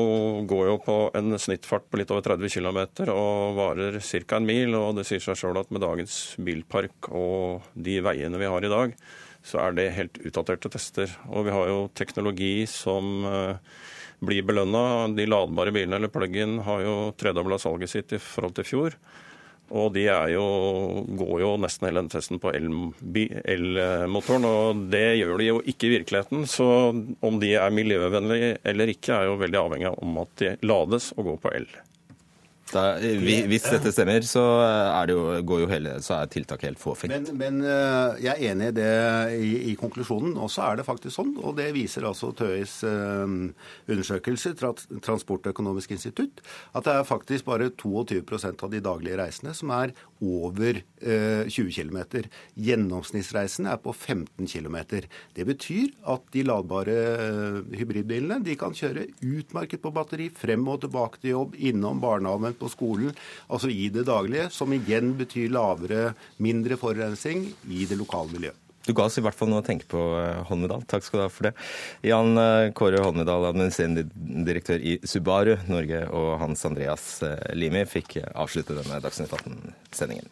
går jo på en snittfart på litt over 30 km og varer ca. en mil. og Det sier seg sjøl at med dagens bilpark og de veiene vi har i dag, så er det helt utdaterte tester. Og vi har jo teknologi som eh, blir belønna. De ladbare bilene eller plug-in har jo tredobla salget sitt i forhold til fjor. Og de jo, går jo nesten hele den testen på elmotoren, og det gjør de jo ikke i virkeligheten. Så om de er miljøvennlige eller ikke, er jo veldig avhengig av om at de lades og går på el. Da, hvis dette stemmer, så er, jo, jo hele, så er tiltaket helt fåfengt. Men, men, eh, jeg er enig i det i, i, konklusjonen. Og så er det faktisk sånn, og det viser altså Tøys undersøkelse, Transportøkonomisk institutt, at det er faktisk bare 22% av de daglige reisende som er over uh, 20 km. Gjennomsnittsreisen er på 15 km. Det betyr at de ladbare hybridbilene de kan kjøre utmerket på batteri, frem og tilbake til jobb, innom barnehagen på skolen, altså i det daglige, som igjen betyr lavere, mindre forurensning i det lokale miljøet. Du ga oss i hvert fall noe å tenke på, eh, Holmedal. Takk skal du ha for det. Jan eh, Kåre Holmedal, administrerende direktør i Subaru Norge, og Hans Andreas eh, Limi fikk avslutte denne Dagsnytt 18-sendingen.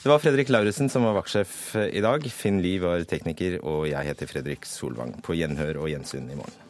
Det var Fredrik Lauritzen som var vaktsjef i dag. Finn Lie var tekniker, og jeg heter Fredrik Solvang. På gjenhør og gjensyn i morgen.